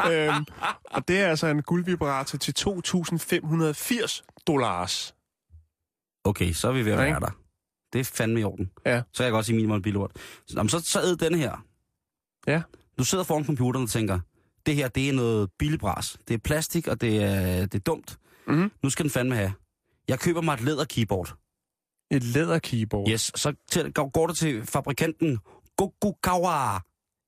øhm, og det er altså en guldvibrator til 2.580 dollars. Okay, så er vi ved at være der. Det er fandme i orden. Ja. Så kan jeg godt sige minimum billort. Så, så, så æd denne her. Ja. Du sidder foran computeren og tænker, det her, det er noget billigbras. Det er plastik, og det er, det er dumt. Mhm. Nu skal den fandme have. Jeg køber mig et læder keyboard. Et læderkeyboard. Yes, så til, går det til fabrikanten Gokukawa.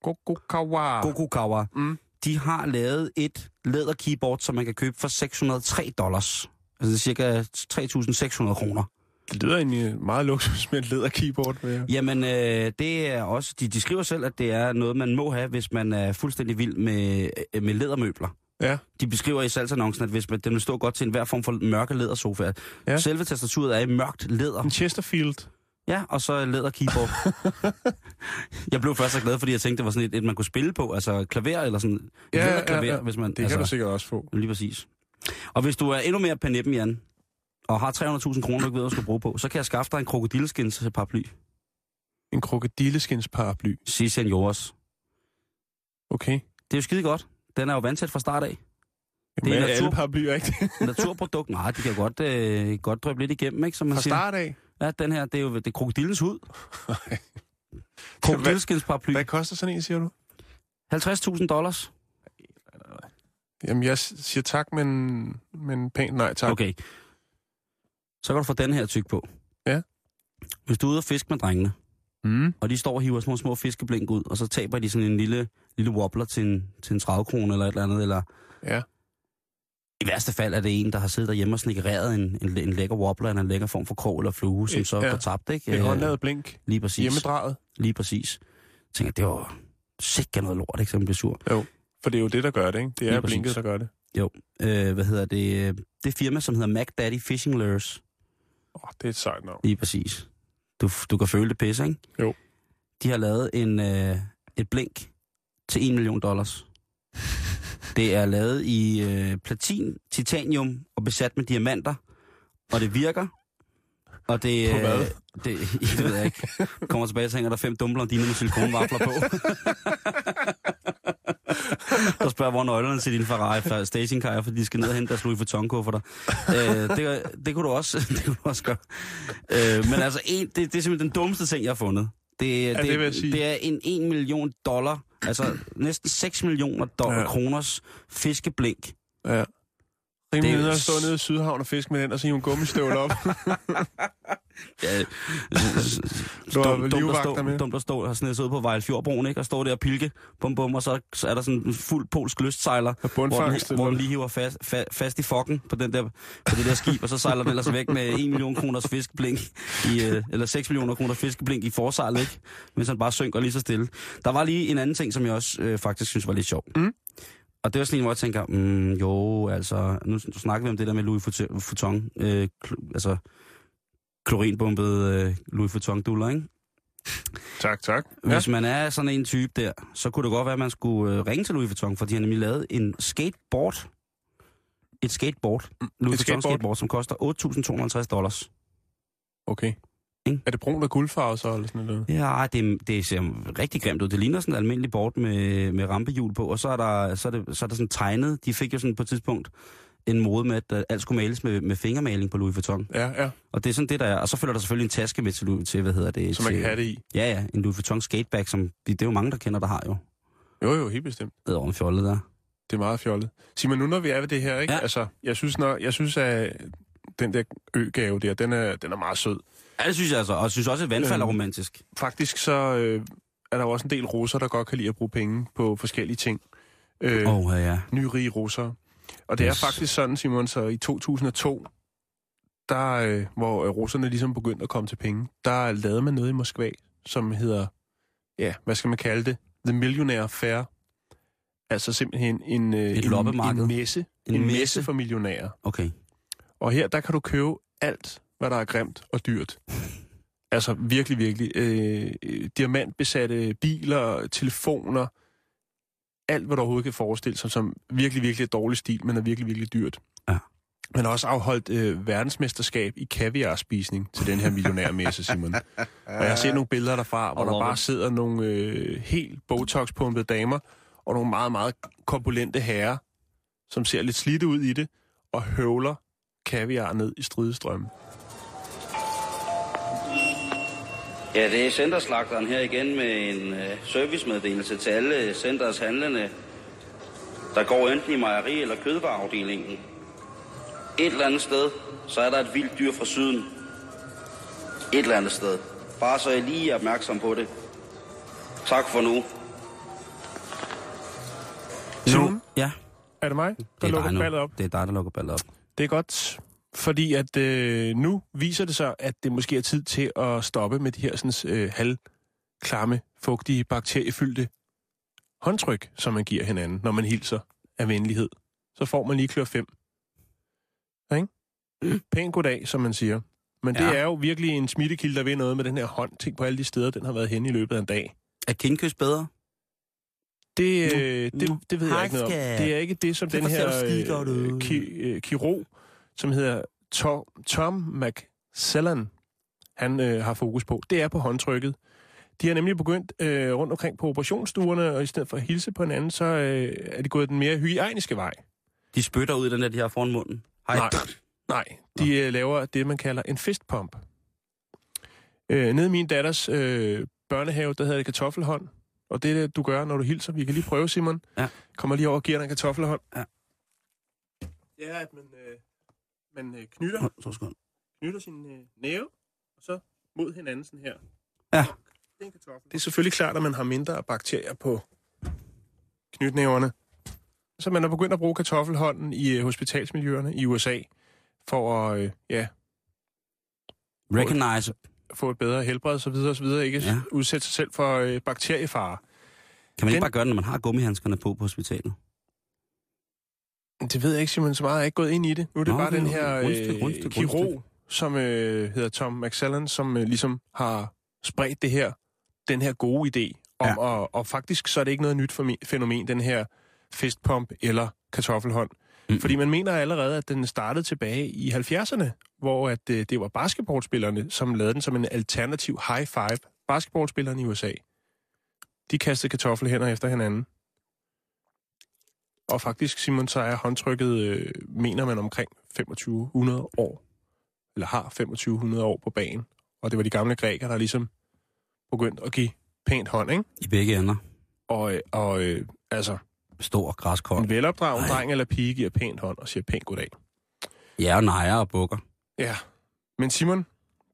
Gokukawa. Gokukawa. Mm. De har lavet et læder keyboard, som man kan købe for 603 dollars. Altså det er cirka 3.600 kroner. Det lyder egentlig meget luksus med et læderkeyboard. Jeg. Jamen, øh, det er også... De, de skriver selv, at det er noget, man må have, hvis man er fuldstændig vild med, øh, med lædermøbler. Ja. De beskriver i salgsannoncen, at hvis man, den vil stå godt til enhver form for mørke lædersofa. Ja. Selve tastaturet er i mørkt læder. En Chesterfield. Ja, og så læder keyboard. jeg blev først så glad, fordi jeg tænkte, det var sådan et, et man kunne spille på. Altså klaver eller sådan. Ja, Ja, ja, klaver, ja. hvis man... Det altså, kan du sikkert også få. Lige præcis. Og hvis du er endnu mere panippen, Jan, og har 300.000 kroner, du ikke ved, hvad du skal bruge på, så kan jeg skaffe dig en krokodilleskins paraply. En krokodilleskins paraply. Si seniors. Okay. Det er jo skide godt. Den er jo vandtæt fra start af. Det er natur- alle paraplyer, ikke? Naturprodukt. Nej, de kan godt, øh, godt drøbe lidt igennem, ikke? Som man Fra siger. start af. Ja, den her, det er jo det er krokodillens hud. Krokodilleskins paraply. Hvad koster sådan en, siger du? 50.000 dollars. Jamen, jeg siger tak, men, men pænt nej tak. Okay. Så kan du få den her tyk på. Ja. Hvis du er ude og fiske med drengene, Mm. og de står og hiver små, små fiskeblink ud, og så taber de sådan en lille, lille wobbler til en, til en 30 kroner eller et eller andet, eller Ja. i værste fald er det en, der har siddet derhjemme og snikkereret en, en, en lækker wobbler, eller en lækker form for krog eller flue, som så ja. går tabt, ikke? Et Øh, håndlavet blink. Lige præcis. Hjemmedraget. Lige præcis. Jeg tænker, det var sikkert noget lort, ikke, som bliver sur. For det er jo det, der gør det, ikke? Det er Lige blinket, præcis. der gør det. Øh, hvad hedder det? Det firma, som hedder Mac Daddy Fishing Lures. Åh, oh, det er et sejt navn. Lige præcis. Du, du kan føle det pisse, ikke? Jo. De har lavet en, øh, et blink til 1 million dollars. Det er lavet i øh, platin, titanium og besat med diamanter. og det virker. Og det, På hvad? øh, det, det ved jeg ikke. Kommer tilbage og tænker, der er fem dumme blondiner med silikonvafler på. og spørger, hvor er nøglerne til din Ferrari fra stationcar, fordi de skal ned og hente deres Louis Vuitton for dig. Øh, det, det, kunne du også, det kunne du også gøre. Øh, men altså, en, det, det er simpelthen den dummeste ting, jeg har fundet. Det, det vil jeg sige. det er en 1 million dollar, altså næsten 6 millioner dollar, Ja. kroners fiskeblink. Ja. Rimelig Det er nede at stå nede i Sydhavn og fiske med den, og så hive en gummistøvle op. Ja, Du har dumt, dumt, at stå, med. dumt at stå og sned ud på Vejlefjordbroen, ikke? Og stå der og pilke, bum bum, og så, så er der sådan en fuld polsk lystsejler, hvor den, hvor den lige hiver fast, fa, fast i fokken på, den der, på det der skib, og så sejler den ellers væk med 1 million kroners fiskeblink, i, øh, eller 6 millioner kroner fiskeblink i forsejlet, ikke? Mens han bare synker lige så stille. Der var lige en anden ting, som jeg også øh, faktisk synes var lidt sjov. Mm. Og det var sådan en, hvor jeg tænker, mm, jo, altså, nu, nu snakker vi om det der med Louis Vuitton, øh, kl- altså, klorinbumpet øh, Louis Vuitton duller, ikke? Tak, tak. Ja. Hvis man er sådan en type der, så kunne det godt være, at man skulle øh, ringe til Louis Vuitton, fordi han nemlig lavet en skateboard. Et skateboard. Louis Vuitton skateboard? skateboard, som koster 8.250 dollars. Okay. Ikke? Er det brunt og guldfarve så, eller sådan noget? Ja, det, det ser rigtig grimt ud. Det ligner sådan et almindeligt board med, med rampehjul på, og så er, der, så, er det, så er der sådan tegnet. De fik jo sådan på et tidspunkt en mode med, at øh, alt skulle males med, med fingermaling på Louis Vuitton. Ja, ja. Og det er sådan det, der er. Og så følger der selvfølgelig en taske med til, til hvad hedder det? Som man kan have det i. Ja, ja. En Louis Vuitton skatebag, som det er jo mange, der kender, der har jo. Jo, jo, helt bestemt. Det er fjollet der. Det er meget fjollet. Simon, nu når vi er ved det her, ikke? Ja. Altså, jeg synes, når, jeg synes, at den der øgave der, den er, den er meget sød. Ja, det synes jeg altså. Og jeg synes også, at vandfald er Øhm. romantisk. Faktisk så øh, er der jo også en del russer, der godt kan lide at bruge penge på forskellige ting. Øh, oh, ja. Nyrige russere. Og det Yes. er faktisk sådan, Simon, så i 2002, der, øh, hvor øh, russerne ligesom begyndte at komme til penge, der lavede man noget i Moskva, som hedder, ja, hvad skal man kalde det? The Millionaire Fair. Altså simpelthen en, øh, Et en, loppemarked. en messe. En En, en messe. messe for millionærer. Okay. Og her, der kan du købe alt, hvad der er grimt og dyrt. Altså virkelig, virkelig. Øh, øh, diamantbesatte biler, telefoner, alt, hvad du overhovedet kan forestille sig, som virkelig, virkelig er dårlig stil, men er virkelig, virkelig dyrt. Ja. Man har også afholdt øh, verdensmesterskab i kaviarspisning til den her millionærmesse, Simon. Og jeg har set nogle billeder derfra, hvor der bare sidder nogle øh, helt botox-pumpede damer, og nogle meget, meget korpulente herrer, som ser lidt slidte ud i det, og høvler kaviar ned i stridestrømmen. Ja, det er centerslagteren her igen med en øh, servicemeddelelse til alle centers handlende, der går enten i mejeri- eller kødvareafdelingen. Et eller andet sted, så er der et vildt dyr fra syden. Et eller andet sted. Bare så I lige er opmærksom på det. Tak for nu. Simon, Ja, er det mig, det der er, lukker nu. ballet op? det er dig, der lukker ballet op. Det er godt, fordi at øh, nu viser det sig, at det måske er tid til at stoppe med de her sådan, øh, halvklamme, fugtige, bakteriefyldte håndtryk, som man giver hinanden, når man hilser af venlighed. Så får man lige klør 5. Ja, ikke? Pæn goddag, som man siger. Men det Ja. er jo virkelig en smittekilde, der ved noget med den her hånd. Tænk på alle de steder, den har været henne i løbet af en dag. Er kindkys bedre? Det, øh, det, det ved jeg ikke noget om. Det er ikke det, som Det den her øh, ki, øh, kirurg, som hedder Tom, Tom McSellan, han øh, har fokus på. Det er på håndtrykket. De har nemlig begyndt øh, rundt omkring på operationsstuerne, og i stedet for at hilse på hinanden, så øh, er de gået den mere hygiejniske vej. De spytter ud den der, de har foran munden. Hej. Nej, nej. De øh, laver det, man kalder en fistpump. Øh, nede i min datters øh, børnehave, der hedder det kartoffelhånd. Og det er det, du gør, når du hilser. Vi kan lige prøve, Simon. Ja. Kommer lige over og giver dig en kartoffelhånd. Ja. Det at man, øh, man øh, knytter, Nå, Så skal knytter sin øh, næve, og så mod hinanden sådan her. Ja. Det er, en kartoffel. det er selvfølgelig klart, at man har mindre bakterier på knytnæverne. Så man er begyndt at bruge kartoffelhånden i øh, hospitalsmiljøerne i USA, for at øh, ja, Recognize. få et bedre helbred og så videre og så videre, ikke Ja. ja. udsætte sig selv for øh, bakteriefare. Kan man ikke Den- bare gøre det, når man har gummihandskerne på på hospitalet? Det ved jeg ikke, Simon, så meget jeg er ikke gået ind i det. Nu er det Nå, bare det den her rundstykke, øh, kirurg, rundstykke. som øh, hedder Tom McSallen, som øh, ligesom har spredt det her, den her gode idé om, ja. og, og faktisk så er det ikke noget nyt fænomen, den her fistpump eller kartoffelhånd. Mm. Fordi man mener allerede, at den startede tilbage i 70'erne, hvor at, øh, det var basketballspillerne, som lavede den som en alternativ high five. Basketballspillerne i USA. De kastede kartoffelhænder efter hinanden. Og faktisk, Simon, så er håndtrykket, øh, mener man, omkring 2500 år. Eller har 2500 år på banen. Og det var de gamle grækere, der ligesom begyndte at give pænt hånd, ikke? I begge ender. Og, øh, og øh, altså, Stor græskånd. en velopdragen Nej. dreng eller pige giver pænt hånd og siger pænt goddag. Ja, og nejer og bukker. Ja, men Simon,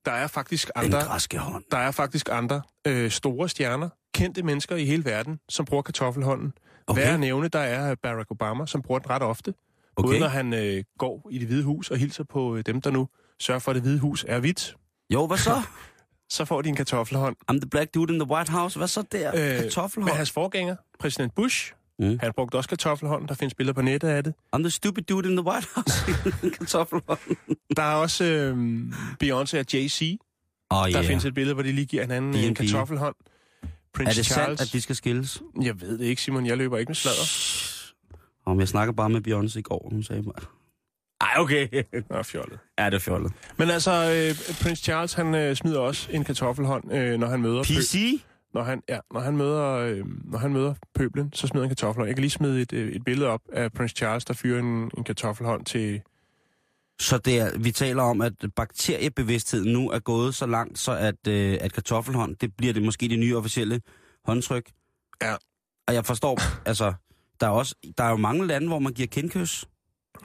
der er faktisk andre, græske hånd. der er faktisk andre øh, store stjerner, kendte mennesker i hele verden, som bruger kartoffelhånden. Okay. Hver nævne, der er Barack Obama, som bruger den ret ofte. Okay. Både når han øh, går i det hvide hus og hilser på øh, dem, der nu sørger for, at det hvide hus er hvidt, Jo, hvad så? så får de en kartoffelhånd. I'm the black dude in the White House. Hvad så der? Øh, Kartoffelhånd. Men hans forgænger, præsident Bush, Mm. han brugte også kartoffelhånd. Der findes billeder på nettet af det. I'm the stupid dude in the White House. Kartoffelhånd. Der er også øh, Beyoncé og Jay-Z. Åh, Der ja. findes et billede, hvor de lige giver hinanden en kartoffelhånd. Prince Er det Charles. sandt, at de skal skilles? Jeg ved det ikke, Simon. Jeg løber ikke med sladder. Om jeg snakker bare med Beyoncé i går, hun sagde mig. Ej, okay. Nå, fjollet. Ja, det er fjollet. Men altså, øh, Prince Charles, han øh, smider også en kartoffelhånd, øh, når han møder... PC? Når han, ja, når han møder, øh, når han møder pøblen, så smider han kartoffelhånd. Jeg kan lige smide et, øh, et billede op af Prince Charles, der fyrer en, en kartoffelhånd til... Så det er, vi taler om, at bakteriebevidstheden nu er gået så langt, så at, øh, at kartoffelhånd, det bliver det måske det nye officielle håndtryk. Ja. Og jeg forstår, altså, der er, også, der er jo mange lande, hvor man giver kindkys.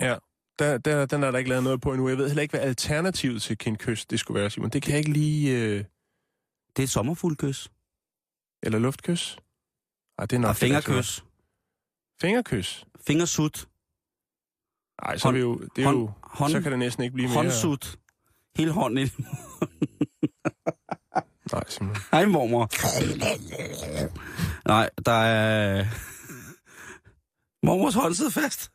Ja, der, der, den er der ikke lavet noget på endnu. Jeg ved heller ikke, hvad alternativet til kindkys det skulle være, Simon. Det kan jeg ikke lige... Øh, Det er et sommerfuglkys. eller luftkys? Ej, det er nok... Og fingerkys. Fingerkys? Fingersut. Nej, så er vi jo... Det er hånd- jo hånd- så kan det næsten ikke blive mere... Håndsut. Hele hånden i. Nej, Simon. Hej, mormor. Nej, der er... Mormors hånd sidder fast.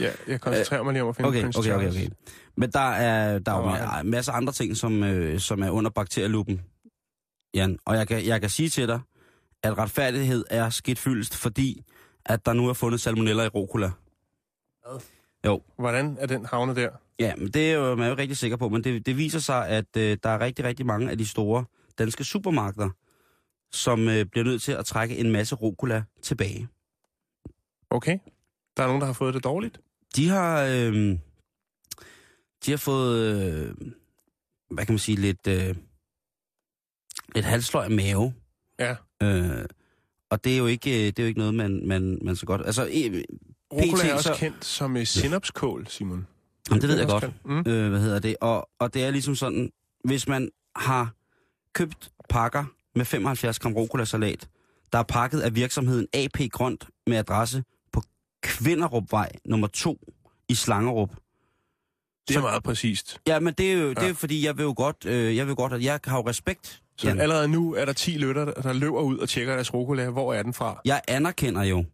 Ja, jeg koncentrerer mig lige om at finde Okay, Prince okay, okay, okay. Men der er, der er jo Der var ma- masser af andre ting, som, øh, som er under bakterieluppen, Jan. Og jeg kan, jeg kan sige til dig, at retfærdighed er skidt fyldest, fordi at der nu er fundet salmonella i rucola. Hvordan er den havnet der? Ja, men det er jo, man er jo rigtig sikker på, men det, det viser sig, at øh, der er rigtig, rigtig mange af de store danske supermarkeder, som øh, bliver nødt til at trække en masse rucola tilbage. Okay. Der er nogen, der har fået det dårligt. De har, øh, de har fået, øh, hvad kan man sige, lidt, øh, lidt halsløg mave. Ja. Øh, og det er jo ikke, øh, det er jo ikke noget, man, man, man så godt... Altså, Rucola er også så- kendt som uh, sinapskål, Simon. Jamen, det ved jeg er godt. Mm. Øh, hvad hedder det? Og, og det er ligesom sådan, hvis man har købt pakker med 75 gram rucola-salat, der er pakket af virksomheden AP Grønt med adresse på Kvinderupvej nummer 2 i Slangerup. Det er Så- meget præcist. Ja, men det er jo, det er Ja. jo fordi, jeg vil jo godt, øh, jeg vil godt, at jeg har jo respekt. Så Jan. allerede nu er der 10 lytter, der løber ud og tjekker deres rucola. Hvor er den fra? Jeg anerkender jo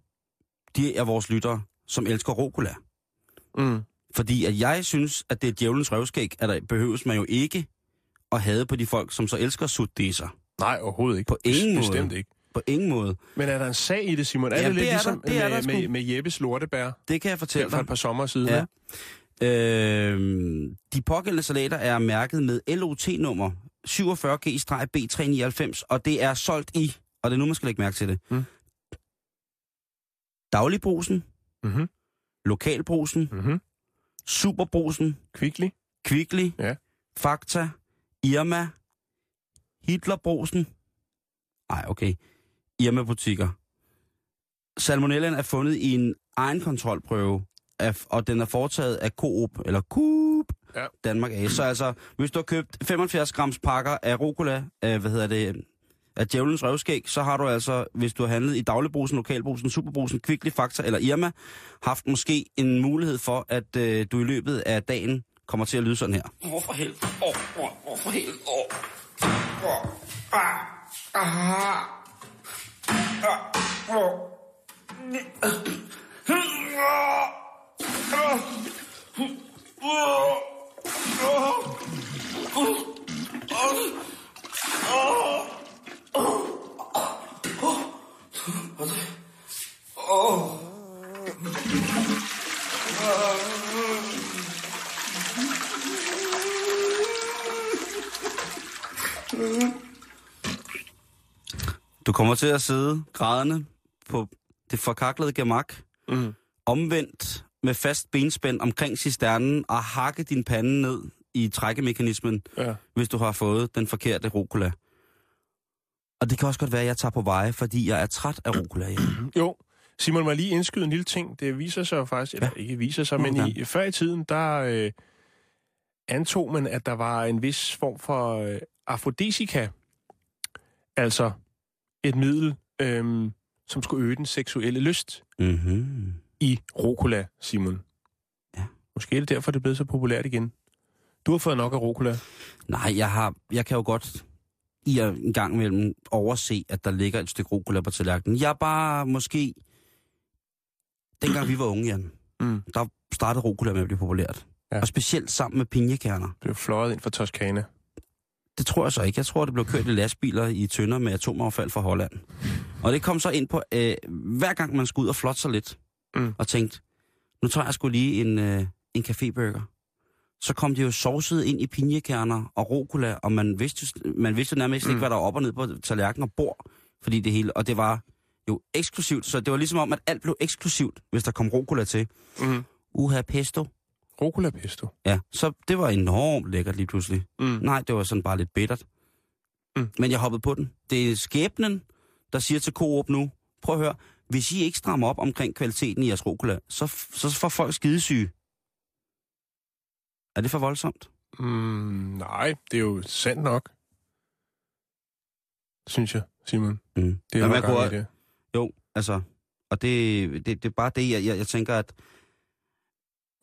de af vores lyttere, som elsker rucola. Mm. Fordi at jeg synes, at det er djævelens røvskæg, at der behøves man jo ikke at have på de folk, som så elsker sutdeser. Nej, overhovedet ikke. På ingen måde. Bestemt ikke. På ingen måde. Men er der en sag i det, Simon? Er Ja, det lidt det er ligesom der. Det er med, der sgu. med, med Jeppes lortebær Det kan jeg fortælle for dig. et par sommer siden? Ja. Øh, de pågældende salater er mærket med LOT-nummer 47G-B399, og det er solgt i, og det er nu, man skal lægge mærke til det, Mm. dagligbrusen, Mhm. lokalbrusen, Mhm. superbrusen, Kvickly? Kvickly, Ja. Fakta, Irma, Hitlerbrusen. Nej, okay. Irma-butikker. Salmonellaen er fundet i en egen kontrolprøve, af, og den er foretaget af Coop, eller Coop, Ja. Danmark A. Så altså, hvis du har købt 75 grams pakker af rucola, hvad hedder det, af djævelens røvskæg, så har du altså, hvis du har handlet i dagligbrusen, lokalbrusen, superbrusen, Kvickly, Fakta eller Irma, haft måske en mulighed for, at øh, du i løbet af dagen kommer til at lyde sådan her. Hvorfor helvede? Åh, oh, oh, hvorfor helvede? Åh. Oh. Ah. Ah. Ah. Oh. Oh. Du kommer til at sidde grædende på det forkaklede gemak, mm. omvendt med fast benspænd omkring cisternen og hakke din pande ned i trækkemekanismen, ja. hvis du har fået den forkerte rucola. Og det kan også godt være, at jeg tager på veje, fordi jeg er træt af rucola. Ja. Jo, Simon, må lige indskyde en lille ting. Det viser sig jo faktisk, eller ikke viser sig, men i, før i tiden, der øh, antog man, at der var en vis form for øh, afrodisika, altså et middel, øh, som skulle øge den seksuelle lyst Mm-hmm. i rucola, Simon. Ja. Måske er det derfor, det er blevet så populært igen. Du har fået nok af rucola. Nej, jeg, har, jeg kan jo godt i at en gang imellem overse, at der ligger et stykke rucola på tallerkenen. Jeg er bare måske... Dengang vi var unge, Jan, Mm. der startede rucola med at blive populært. Ja. Og specielt sammen med pinjekerner. Blev fløjet ind fra Toskana. Det tror jeg så ikke. Jeg tror, det blev kørt i lastbiler i tønder med atomaffald fra Holland. Og det kom så ind på, øh, hver gang man skulle ud og flotte sig lidt, Mm. og tænkte, nu tager jeg sgu lige en, øh, en caféburger. Så kom det jo sovset ind i pinjekerner og rucola, og man vidste, man vidste nærmest mm. ikke, hvad der var op og ned på tallerken og bord, fordi det hele, og det var jo eksklusivt, så det var ligesom om, at alt blev eksklusivt, hvis der kom rucola til. Mm. Uha pesto. Rucola pesto. Ja, så det var enormt lækkert lige pludselig. Mm. Nej, det var sådan bare lidt bittert. Mm. Men jeg hoppede på den. Det er skæbnen, der siger til Coop nu, prøv at høre, hvis I ikke strammer op omkring kvaliteten i jeres rucola, så, så får folk skidesyge. Er det for voldsomt? Mm, nej, det er jo sandt nok. Synes jeg, Simon. Mm. Det er jo kunne- det. Jo, altså, og det, det, det er bare det, jeg, jeg, jeg tænker, at,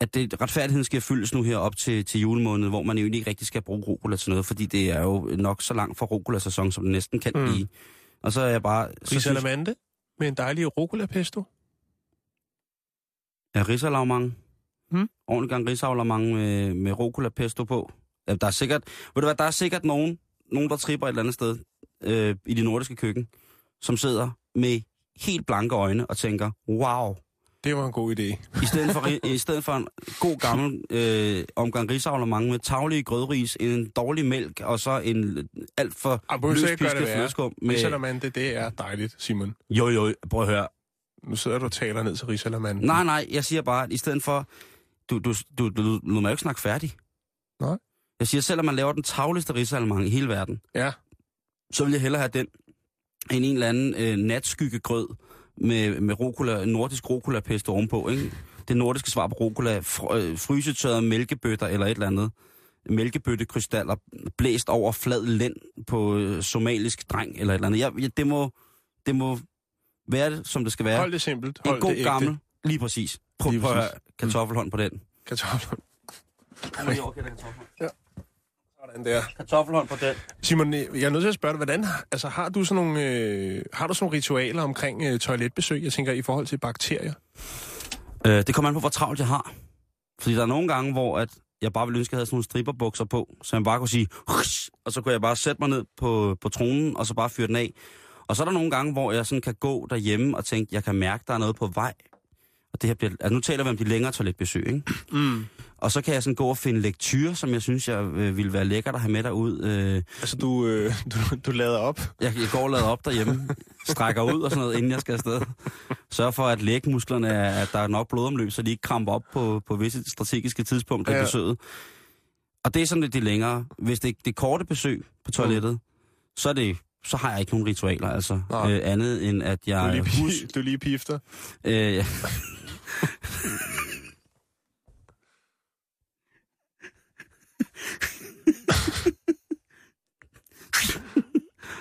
at det, retfærdigheden skal fyldes nu her op til, til julemåned, hvor man jo ikke rigtig skal bruge rucola til noget, fordi det er jo nok så langt fra rucola-sæson, som det næsten kan Mm. blive. Og så er jeg bare... Så synes, Risalamande med en dejlig rucola pesto. Ja, risalamang. Hmm? Ordentlig gang risalamang med, med rucola pesto på. Ja, Der er sikkert, ved du hvad, der er sikkert nogen, nogen der tripper et eller andet sted øh, i det nordiske køkken, som sidder med helt blanke øjne og tænker, wow, Det var en god idé. i stedet for, i stedet for en god gammel øh, omgang risalamang med tavlige grødris, en dårlig mælk og så en alt for Ah, det løspisket flødeskum. Med, Risalamande, det er dejligt, Simon. jo, jo, prøv at høre. Nu sidder du og taler ned til Risalamande. Nej, nej, jeg siger bare, at i stedet for... Du, du, du, du, du må jo ikke snakke færdig. Nej. Jeg siger, selvom man laver den tavligste risalemang i hele verden, Ja. så vil jeg hellere have den end en eller anden øh, natskyggegrød med, med rucola, nordisk rucola pesto ovenpå, ikke? Det nordiske svar på rucola, fr, øh, frysetørrede mælkebøtter eller et eller andet. Mælkebøttekrystaller blæst over flad lænd på øh, somalisk dreng eller et eller andet. Jeg, jeg, det, må, det må være det, som det skal være. Hold det simpelt. Hold en god det ægte. gammel, lige præcis. Prøv, prøv at præcis. høre kartoffelhånd på den. Kartoffelhånd. Ja. Sådan der. Kartoffelhånd på den. Simon, jeg er nødt til at spørge dig, hvordan, altså, har du sådan nogle, øh, har du sådan nogle ritualer omkring øh, toiletbesøg, jeg tænker, i forhold til bakterier? Øh, det kommer an på, hvor travlt jeg har. Fordi der er nogle gange, hvor at jeg bare ville ønske, at jeg havde sådan nogle stripperbukser på, så jeg bare kunne sige, "Hush!" og så kunne jeg bare sætte mig ned på, på tronen, og så bare fyre den af. Og så er der nogle gange, hvor jeg sådan kan gå derhjemme og tænke, jeg kan mærke, der er noget på vej. Og det her bliver, altså nu taler vi om de længere toiletbesøg, ikke? Mm. Og så kan jeg sådan gå og finde lektyr, som jeg synes, jeg øh, ville være lækkert at have med derud. Øh, Altså, du, øh, du, du lader op. jeg, jeg går og lader op derhjemme, strækker ud og sådan noget, inden jeg skal afsted. Sørg for, at lægmusklerne er, at der er nok blodomløb, så de ikke kramper op på, på visse strategiske tidspunkter ja. I besøget. Og det er sådan lidt de længere. Hvis det, det er korte besøg på toilettet, mm. så, er det, så har jeg ikke nogen ritualer, altså. Nej. Øh, andet end, at Du jeg... lige, Husk, pi- du lige pifter. øh, ja.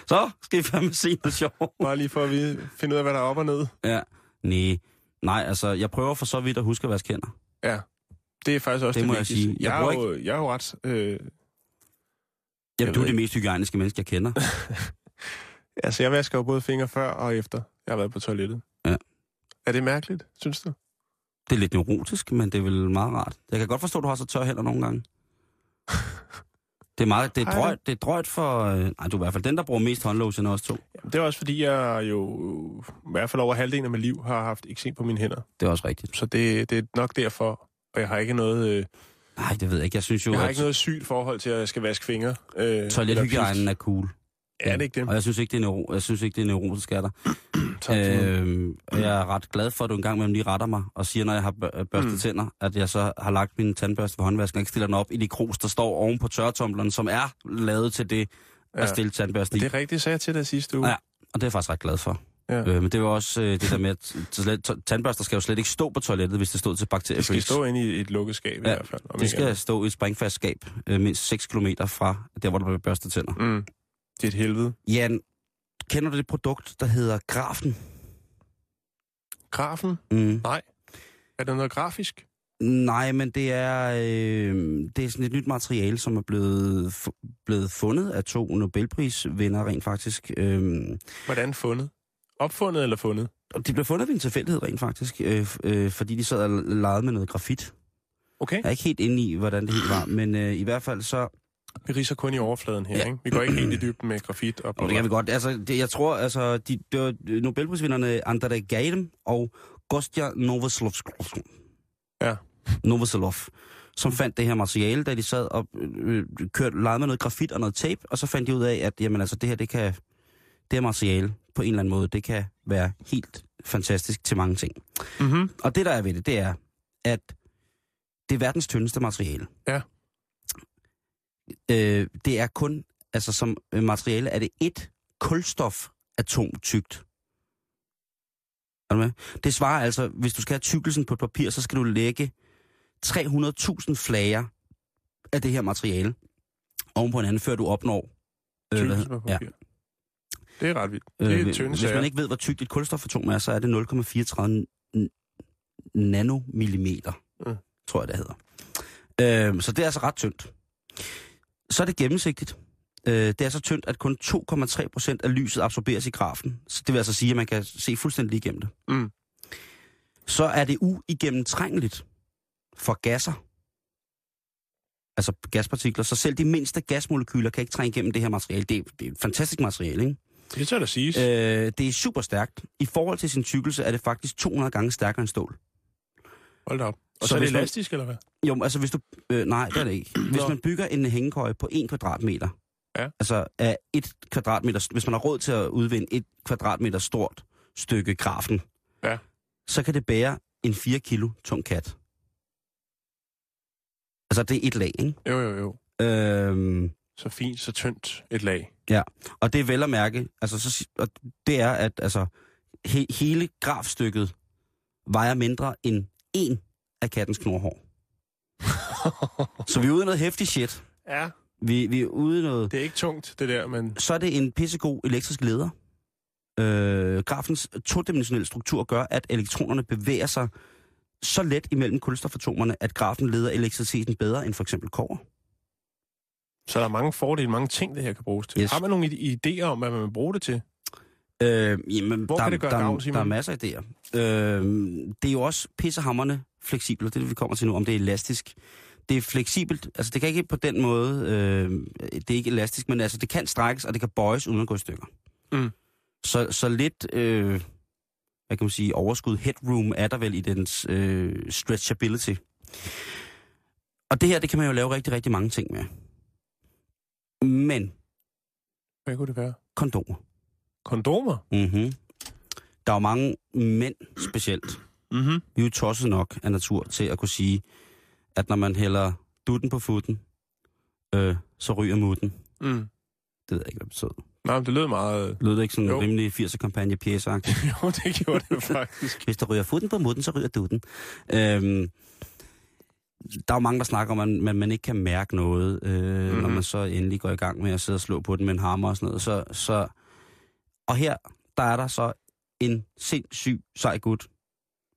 Så skal I fandme se noget sjovt. Bare lige for at vide, finde ud af, hvad der er op og ned. Ja. Nej. Nej, altså, jeg prøver for så vidt at huske at vaske hænder. Ja. Det er faktisk også Det det, må jeg sige. Jeg Jeg, er jo, jeg er jo ret... Øh, Jamen, Jeg du er det mest hygiejniske menneske, jeg kender. altså, jeg vasker jo både fingre før og efter, jeg har været på toilettet. Ja. Er det mærkeligt, synes du? Det er lidt neurotisk, men det er vel meget rart. Jeg kan godt forstå, at du har så tør hænder nogle gange. Det er, meget, det er, drøjt, det er drøjt for... Øh, nej, du er i hvert fald den, der bruger mest håndlotion af os to. Det er også fordi, jeg jo i hvert fald over halvdelen af mit liv har haft eksem på mine hænder. Det er også rigtigt. Så det, det er nok derfor, og jeg har ikke noget, øh, Nej, det ved jeg ikke. Jeg synes jo, jeg har at ikke noget sygt forhold til, at jeg skal vaske fingre. Øh, toilethygiejnen er cool. Er det ikke det? Og jeg synes ikke, det er, neuro, jeg synes ikke, det er neurotisk dig. Tak, øhm, og jeg er ret glad for, at du engang med lige retter mig og siger, når jeg har bør- børstet mm. tænder, at jeg så har lagt min tandbørste ved håndvasken og ikke stiller den op i de krus, der står oven på tørretumbleren, som er lavet til det at Ja. stille tandbørste i. Det er rigtigt, sagde jeg til dig sidste uge. Ja, og det er jeg faktisk ret glad for. Ja. Øh, men det var også øh, det der med, at tandbørster skal jo slet ikke stå på toilettet, hvis det stod til Det bakterier. skal stå inde i et lukket skab i Ja, hvert fald. om det skal andet. stå i et springfast skab, øh, mindst 6 km fra der, hvor der bliver børstet tænder. Mm. Det er et helvede. Jan, kender du det produkt, der hedder Grafen? Grafen? Mm. Nej. Er der noget grafisk? Nej, men det er, øh, det er sådan et nyt materiale, som er blevet, blevet fundet af to Nobelprisvindere rent faktisk. Øh, Hvordan fundet? Opfundet eller fundet? de blev fundet ved en tilfældighed rent faktisk, øh, øh, fordi de sad og legede med noget grafit. Okay. Jeg er ikke helt inde i, hvordan det helt var, men øh, i hvert fald så... Vi riser kun i overfladen her, Ja. ikke? Vi går ikke helt i dybden med grafit. Og Og det kan vi godt. Altså, det, jeg tror, altså, de, det var Nobelprisvinderne Andrei Gaidem og Kostja Novoselov. Ja. Novoselov, som fandt det her materiale, da de sad og øh, kørte, legede med noget grafit og noget tape, og så fandt de ud af, at jamen, altså, det her, det kan, det her materiale på en eller anden måde, det kan være helt fantastisk til mange ting. Mm-hmm. Og det, der er ved det, det er, at det er verdens tyndeste materiale. Ja. Øh, det er kun, altså som øh, materiale, er det et kulstofatom tykt. Er du med? Det svarer altså, hvis du skal have tykkelsen på et papir, så skal du lægge 300.000 flager af det her materiale oven på hinanden, før du opnår... hvad Tykkelse hedder- på papir. Det er ret vildt. Det er Øh, øh, tynde hvis man ikke ved, hvor tykt et kulstofatom er, så er det 0,34 n- nanomillimeter, Mm. tror jeg, det hedder. Øh, så det er altså ret tyndt. Så er det gennemsigtigt. Øh, det er så tyndt, at kun 2,3 procent af lyset absorberes i grafen. Så det vil altså sige, at man kan se fuldstændig igennem det. Mm. Så er det uigennemtrængeligt for gasser. Altså gaspartikler. Så selv de mindste gasmolekyler kan ikke trænge igennem det her materiale. Det er, det er et fantastisk materiale, ikke? Det tør der siges. Øh, det er super stærkt. I forhold til sin tykkelse er det faktisk 200 gange stærkere end stål. Hold da op. Og så så, er det hvis man- elastisk, eller hvad? Jo, altså hvis du... Øh, nej, det er det ikke. Hvis Nå. man bygger en hængekøje på 1 kvadratmeter, Ja. altså af et kvadratmeter, hvis man har råd til at udvinde et kvadratmeter stort stykke grafen, Ja. så kan det bære en 4 kilo tung kat. Altså det er et lag, ikke? Jo, jo, jo. Øhm, Så fint, så tyndt et lag. Ja, og det er vel at mærke, altså, så, og det er, at altså, he, hele grafstykket vejer mindre end en af kattens knorhår. så vi er ude i noget hæftig shit. Ja. Vi, vi er ude i noget... Det er ikke tungt, det der, men... Så er det en pissegod elektrisk leder. Øh, grafens todimensionelle struktur gør, at elektronerne bevæger sig så let imellem kulstofatomerne, at grafen leder elektriciteten bedre end for eksempel kover. Så der er mange fordele, mange ting, det her kan bruges til. Yes. Har man nogle idéer om, hvad man vil bruge det til? Øh, jamen, Hvor der, kan det gøre der, gavn, Simon? der er masser af idéer. Øh, det er jo også pissehammerne fleksibelt, det er det, vi kommer til nu, om det er elastisk. Det er fleksibelt, altså det kan ikke på den måde, øh, det er ikke elastisk, men altså det kan strækkes, og det kan bøjes uden at gå i stykker. Mm. Så, så lidt, øh, hvad kan man sige, overskud, headroom er der vel i dens øh, stretchability. Og det her, det kan man jo lave rigtig, rigtig mange ting med. Men Hvad kunne det være? kondomer. Kondomer? Mm-hmm. Der er jo mange mænd specielt. Mm-hmm. Vi er jo tosset nok af natur til at kunne sige, at når man hælder dutten på futten, øh, så ryger mutten. Mm. Det ved jeg ikke, hvad det betød. Nej, det lød meget... Lød det ikke sådan Jo. en rimelig 80'er kampagne pjæse jo, det gjorde det faktisk. Hvis der ryger futten på mutten, så ryger dutten. Øhm, der er jo mange, der snakker om, at man, man ikke kan mærke noget, øh, mm-hmm. når Mhm. man så endelig går i gang med at sidde og slå på den med en hammer og sådan noget. Så, så, og her, der er der så en sindssyg sej gut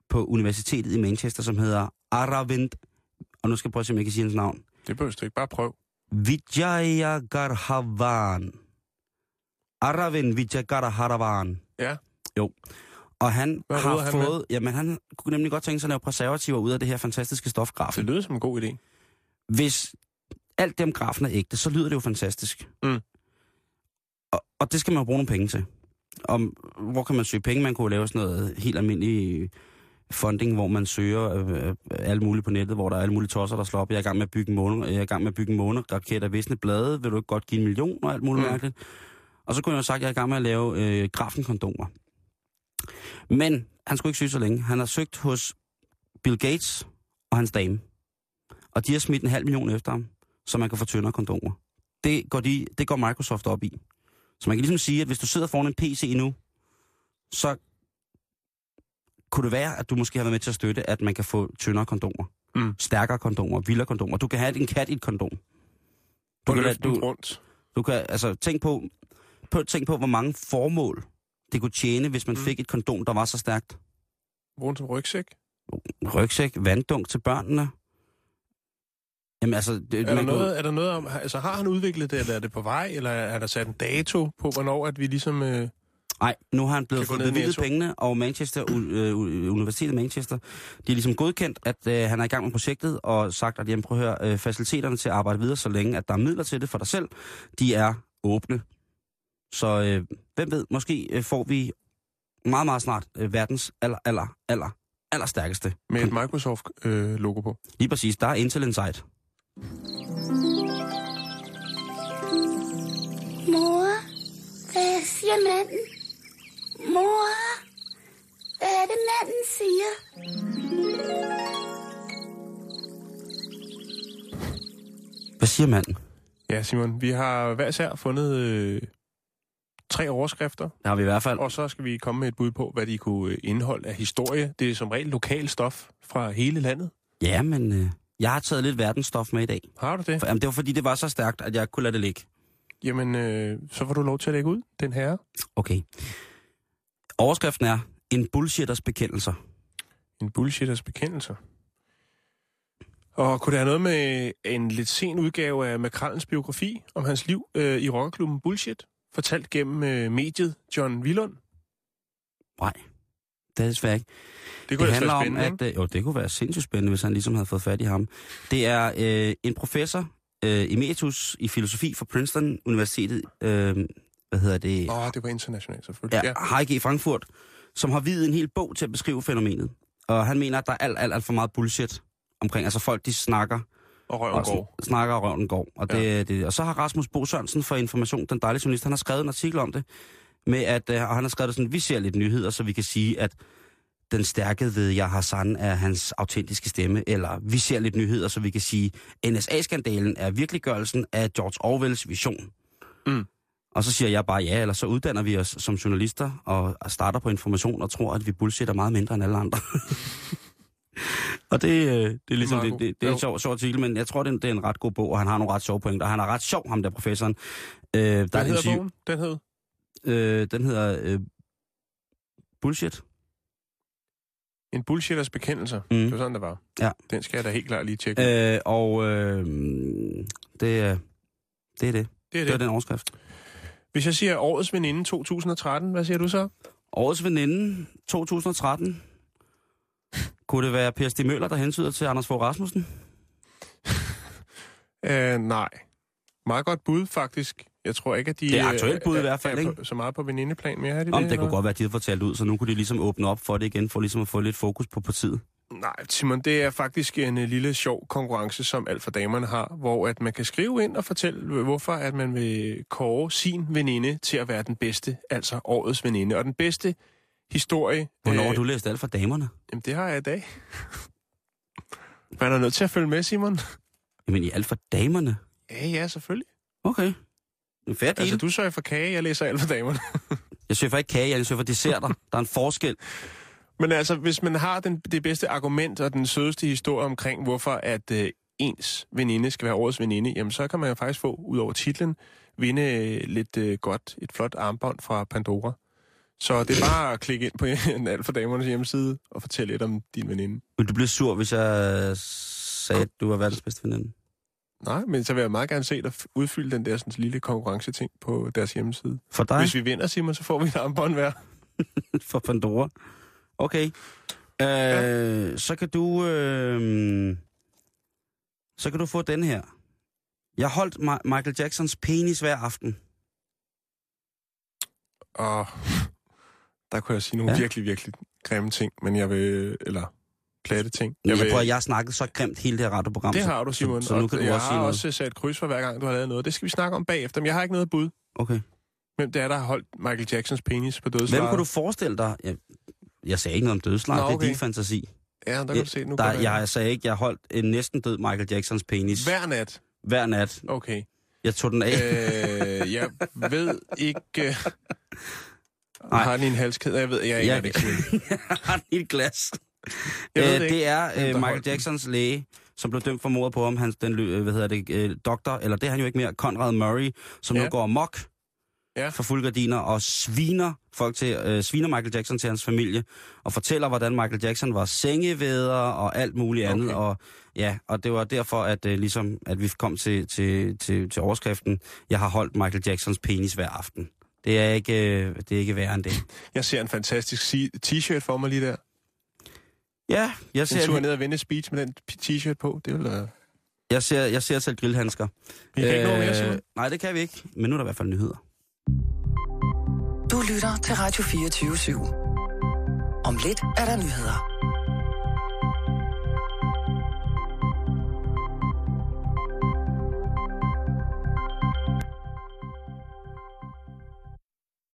på universitetet i Manchester, som hedder Aravind, og nu skal jeg prøve at se, om jeg kan sige hans navn. Det behøver du ikke. Bare prøv. Vijayagarhavan. Aravind Vijayagarhavan. Ja. Jo. Og han Hvad har han med? fået... Jamen, han kunne nemlig godt tænke sig at lave preservativer ud af det her fantastiske stof, grafen. Det lyder som en god idé. Hvis alt det om grafen er ægte, så lyder det jo fantastisk. Mm. Og, og det skal man jo bruge nogle penge til. Om, hvor kan man søge penge? Man kunne jo lave sådan noget helt almindelig funding, hvor man søger øh, øh, alt muligt på nettet, hvor der er alle mulige tosser, der slår op. Jeg er i gang med at bygge en måne, jeg er i gang med at bygge en måneraket af visne blade. Vil du ikke godt give en million og alt muligt Mm. mærkeligt? Og så kunne jeg have sagt, at jeg er i gang med at lave øh, grafenkondomer. Men han skulle ikke søge så længe. Han har søgt hos Bill Gates og hans dame. Og de har smidt en halv million efter ham, så man kan få tyndere kondomer. Det går, de, det går Microsoft op i. Så man kan ligesom sige, at hvis du sidder foran en PC nu, så kunne det være, at du måske har været med til at støtte, at man kan få tyndere kondomer. Mm. Stærkere kondomer, vildere kondomer. Du kan have en kat i et kondom. Du kan den rundt. du kan, altså, tænk på, på, tænk på, hvor mange formål det kunne tjene, hvis man mm. fik et kondom, der var så stærkt. Den som rygsæk. Rygsæk, vanddunk til børnene. Jamen altså... Det, Er der, man kunne- noget, er der noget om, altså har han udviklet det, eller er det på vej, eller er der sat en dato på, hvornår at vi ligesom... Øh, Nej, nu har han blevet fået bevilget pengene, og Manchester, øh, u- Universitetet Manchester, de er ligesom godkendt, at øh, han er i gang med projektet, og sagt, at jamen, prøv at høre, øh, faciliteterne til at arbejde videre, så længe at der er midler til det for dig selv, de er åbne. Så øh, hvem ved, måske øh, får vi meget, meget snart øh, verdens aller, aller, aller, aller stærkeste. med et Microsoft-logo på. Lige præcis, der er Intel Insight. Mor, hvad siger manden? Mor, hvad er det manden siger? Hvad siger manden? Ja, Simon, vi har hver sær fundet øh, tre overskrifter, Det har vi i hvert fald. og så skal vi komme med et bud på, hvad de kunne øh, indeholde af historie. Det er som regel lokal stof fra hele landet. Ja, men øh, jeg har taget lidt verdensstof med i dag. Har du det? For, jamen, det var fordi, det var så stærkt, at jeg ikke kunne lade det ligge. Jamen, øh, så får du lov til at lægge ud, den her. Okay. Overskriften er, en bullshitters bekendelser. En bullshitters bekendelser. Og kunne det have noget med en lidt sen udgave af Makrallens biografi om hans liv øh, i rockerklubben Bullshit, fortalt gennem øh, mediet John Willund? Nej, det er desværre ikke. Det kunne det handler om, at... Øh, jo, det kunne være sindssygt spændende, hvis han ligesom havde fået fat i ham. Det er øh, en professor, øh, emeritus i filosofi fra Princeton Universitetet, øh, hvad hedder det? Åh, oh, det var internationalt selvfølgelig. Ja, Heike i Frankfurt, som har videt en hel bog til at beskrive fænomenet. Og han mener, at der er alt, alt, alt for meget bullshit omkring. Altså folk, de snakker. Og røven sn- går. Snakker og røven går. Og, det, ja. det, og så har Rasmus Bo Sørensen for Information, den dejlige journalist, han har skrevet en artikel om det. Med at, øh, og han har skrevet sådan, vi ser lidt nyheder, så vi kan sige, at den stærke ved jeg Hassan er hans autentiske stemme, eller vi ser lidt nyheder, så vi kan sige, NSA-skandalen er virkeliggørelsen af George Orwells vision. Mm. Og så siger jeg bare ja, eller så uddanner vi os som journalister og starter på information og tror, at vi bullshitter meget mindre end alle andre. og det, øh, det er ligesom det, det, det er en Jo. sjov, sjov artikel, men jeg tror, det er, en, det er en ret god bog, og han har nogle ret sjove pointer. Han er ret sjov, ham der professoren. Øh, der Hvad er hedder bogen? Den hed? Øh, den hedder øh, Bullshit. En bullshitters bekendelser. Mm. Det var sådan, det var. Ja. Den skal jeg da helt klart lige tjekke. Øh, og øh, det, er- det er det. det er Det er det. den overskrift. Hvis jeg siger årets veninde 2013, hvad siger du så? Årets veninde 2013. Kunne det være Per Stig Møller, der hensyder til Anders Fogh Rasmussen? Uh, nej. Meget godt bud, faktisk. Jeg tror ikke, at de... Det er aktuelt bud i øh, hvert fald, er ikke? På, så meget på venindeplan mere, er de Om det? det kunne eller? godt være, at de havde fortalt ud, så nu kunne de ligesom åbne op for det igen, for ligesom at få lidt fokus på partiet. Nej, Simon, det er faktisk en uh, lille sjov konkurrence, som alt for damerne har, hvor at man kan skrive ind og fortælle, hvorfor at man vil kåre sin veninde til at være den bedste, altså årets veninde. Og den bedste historie... Hvornår øh, har du læst alt for damerne? Jamen, det har jeg i dag. Man er nødt til at følge med, Simon. Jamen i alt for damerne? Ja, ja, selvfølgelig. Okay. En fair deal. Altså, du sørger for kage, jeg læser alt for damerne. Jeg søger for ikke kage, jeg søger for desserter. Der er en forskel. Men altså, hvis man har den, det bedste argument og den sødeste historie omkring, hvorfor at øh, ens veninde skal være årets veninde, jamen så kan man jo faktisk få, ud over titlen, vinde øh, lidt øh, godt, et flot armbånd fra Pandora. Så det er bare at klikke ind på en alt for damernes hjemmeside og fortælle lidt om din veninde. Vil du blive sur, hvis jeg sagde, at du var verdens bedste veninde? Nej, men så vil jeg meget gerne se dig udfylde den der sådan, lille konkurrenceting på deres hjemmeside. For dig? Hvis vi vinder, Simon, så får vi et armbånd hver. for Pandora. Okay. Øh, ja. Så kan du... Øh, så kan du få den her. Jeg holdt Ma- Michael Jacksons penis hver aften. Og der kunne jeg sige nogle ja. virkelig, virkelig grimme ting, men jeg vil... Eller platte ting. Jeg, jeg vil, prøver, jeg har snakket så grimt hele det her radioprogram. det har du, Simon. Så, så nu kan du jeg også sige har noget. også sat kryds for hver gang, du har lavet noget. Det skal vi snakke om bagefter, men jeg har ikke noget bud. Okay. Hvem det er, der har holdt Michael Jacksons penis på dødslejet? Hvem kunne du forestille dig? Jeg, jeg sagde ikke noget om dødslejet, Nå, det er okay. din fantasi. Ja, der kan du se, nu der, det. jeg sagde ikke, jeg holdt en næsten død Michael Jacksons penis. Hver nat? Hver nat. Okay. Jeg tog den af. øh, jeg ved ikke... Øh, Nej. har den i en halskæde? Jeg ved, jeg, jeg, jeg, jeg, jeg, jeg har den i et glas. Jeg ved Øh, det det er øh, Michael? Jacksons læge, som blev dømt for mordet på ham. Han, den, øh, hvad hedder det, øh, doktor, eller det er han jo ikke mere, Conrad Murray, som ja. Nu går amok Ja. for fuld gardiner og sviner folk til, øh, sviner Michael Jackson til hans familie, og fortæller, hvordan Michael Jackson var sengevæder og alt muligt Okay. andet. Og, ja, og det var derfor, at, øh, ligesom, at vi kom til, til, til, til overskriften, jeg har holdt Michael Jacksons penis hver aften. Det er ikke, øh, det er ikke værre end det. jeg ser en fantastisk t-shirt for mig lige der. Ja, jeg En ser, tur ned og vende speech med den t-shirt på. Det vil være... jeg ser, jeg ser selv grillhandsker. Vi kan ikke nå mere, Simon. Nej, det kan vi ikke. Men nu er der i hvert fald nyheder. Du lytter til Radio 24 /7. Om lidt er der nyheder.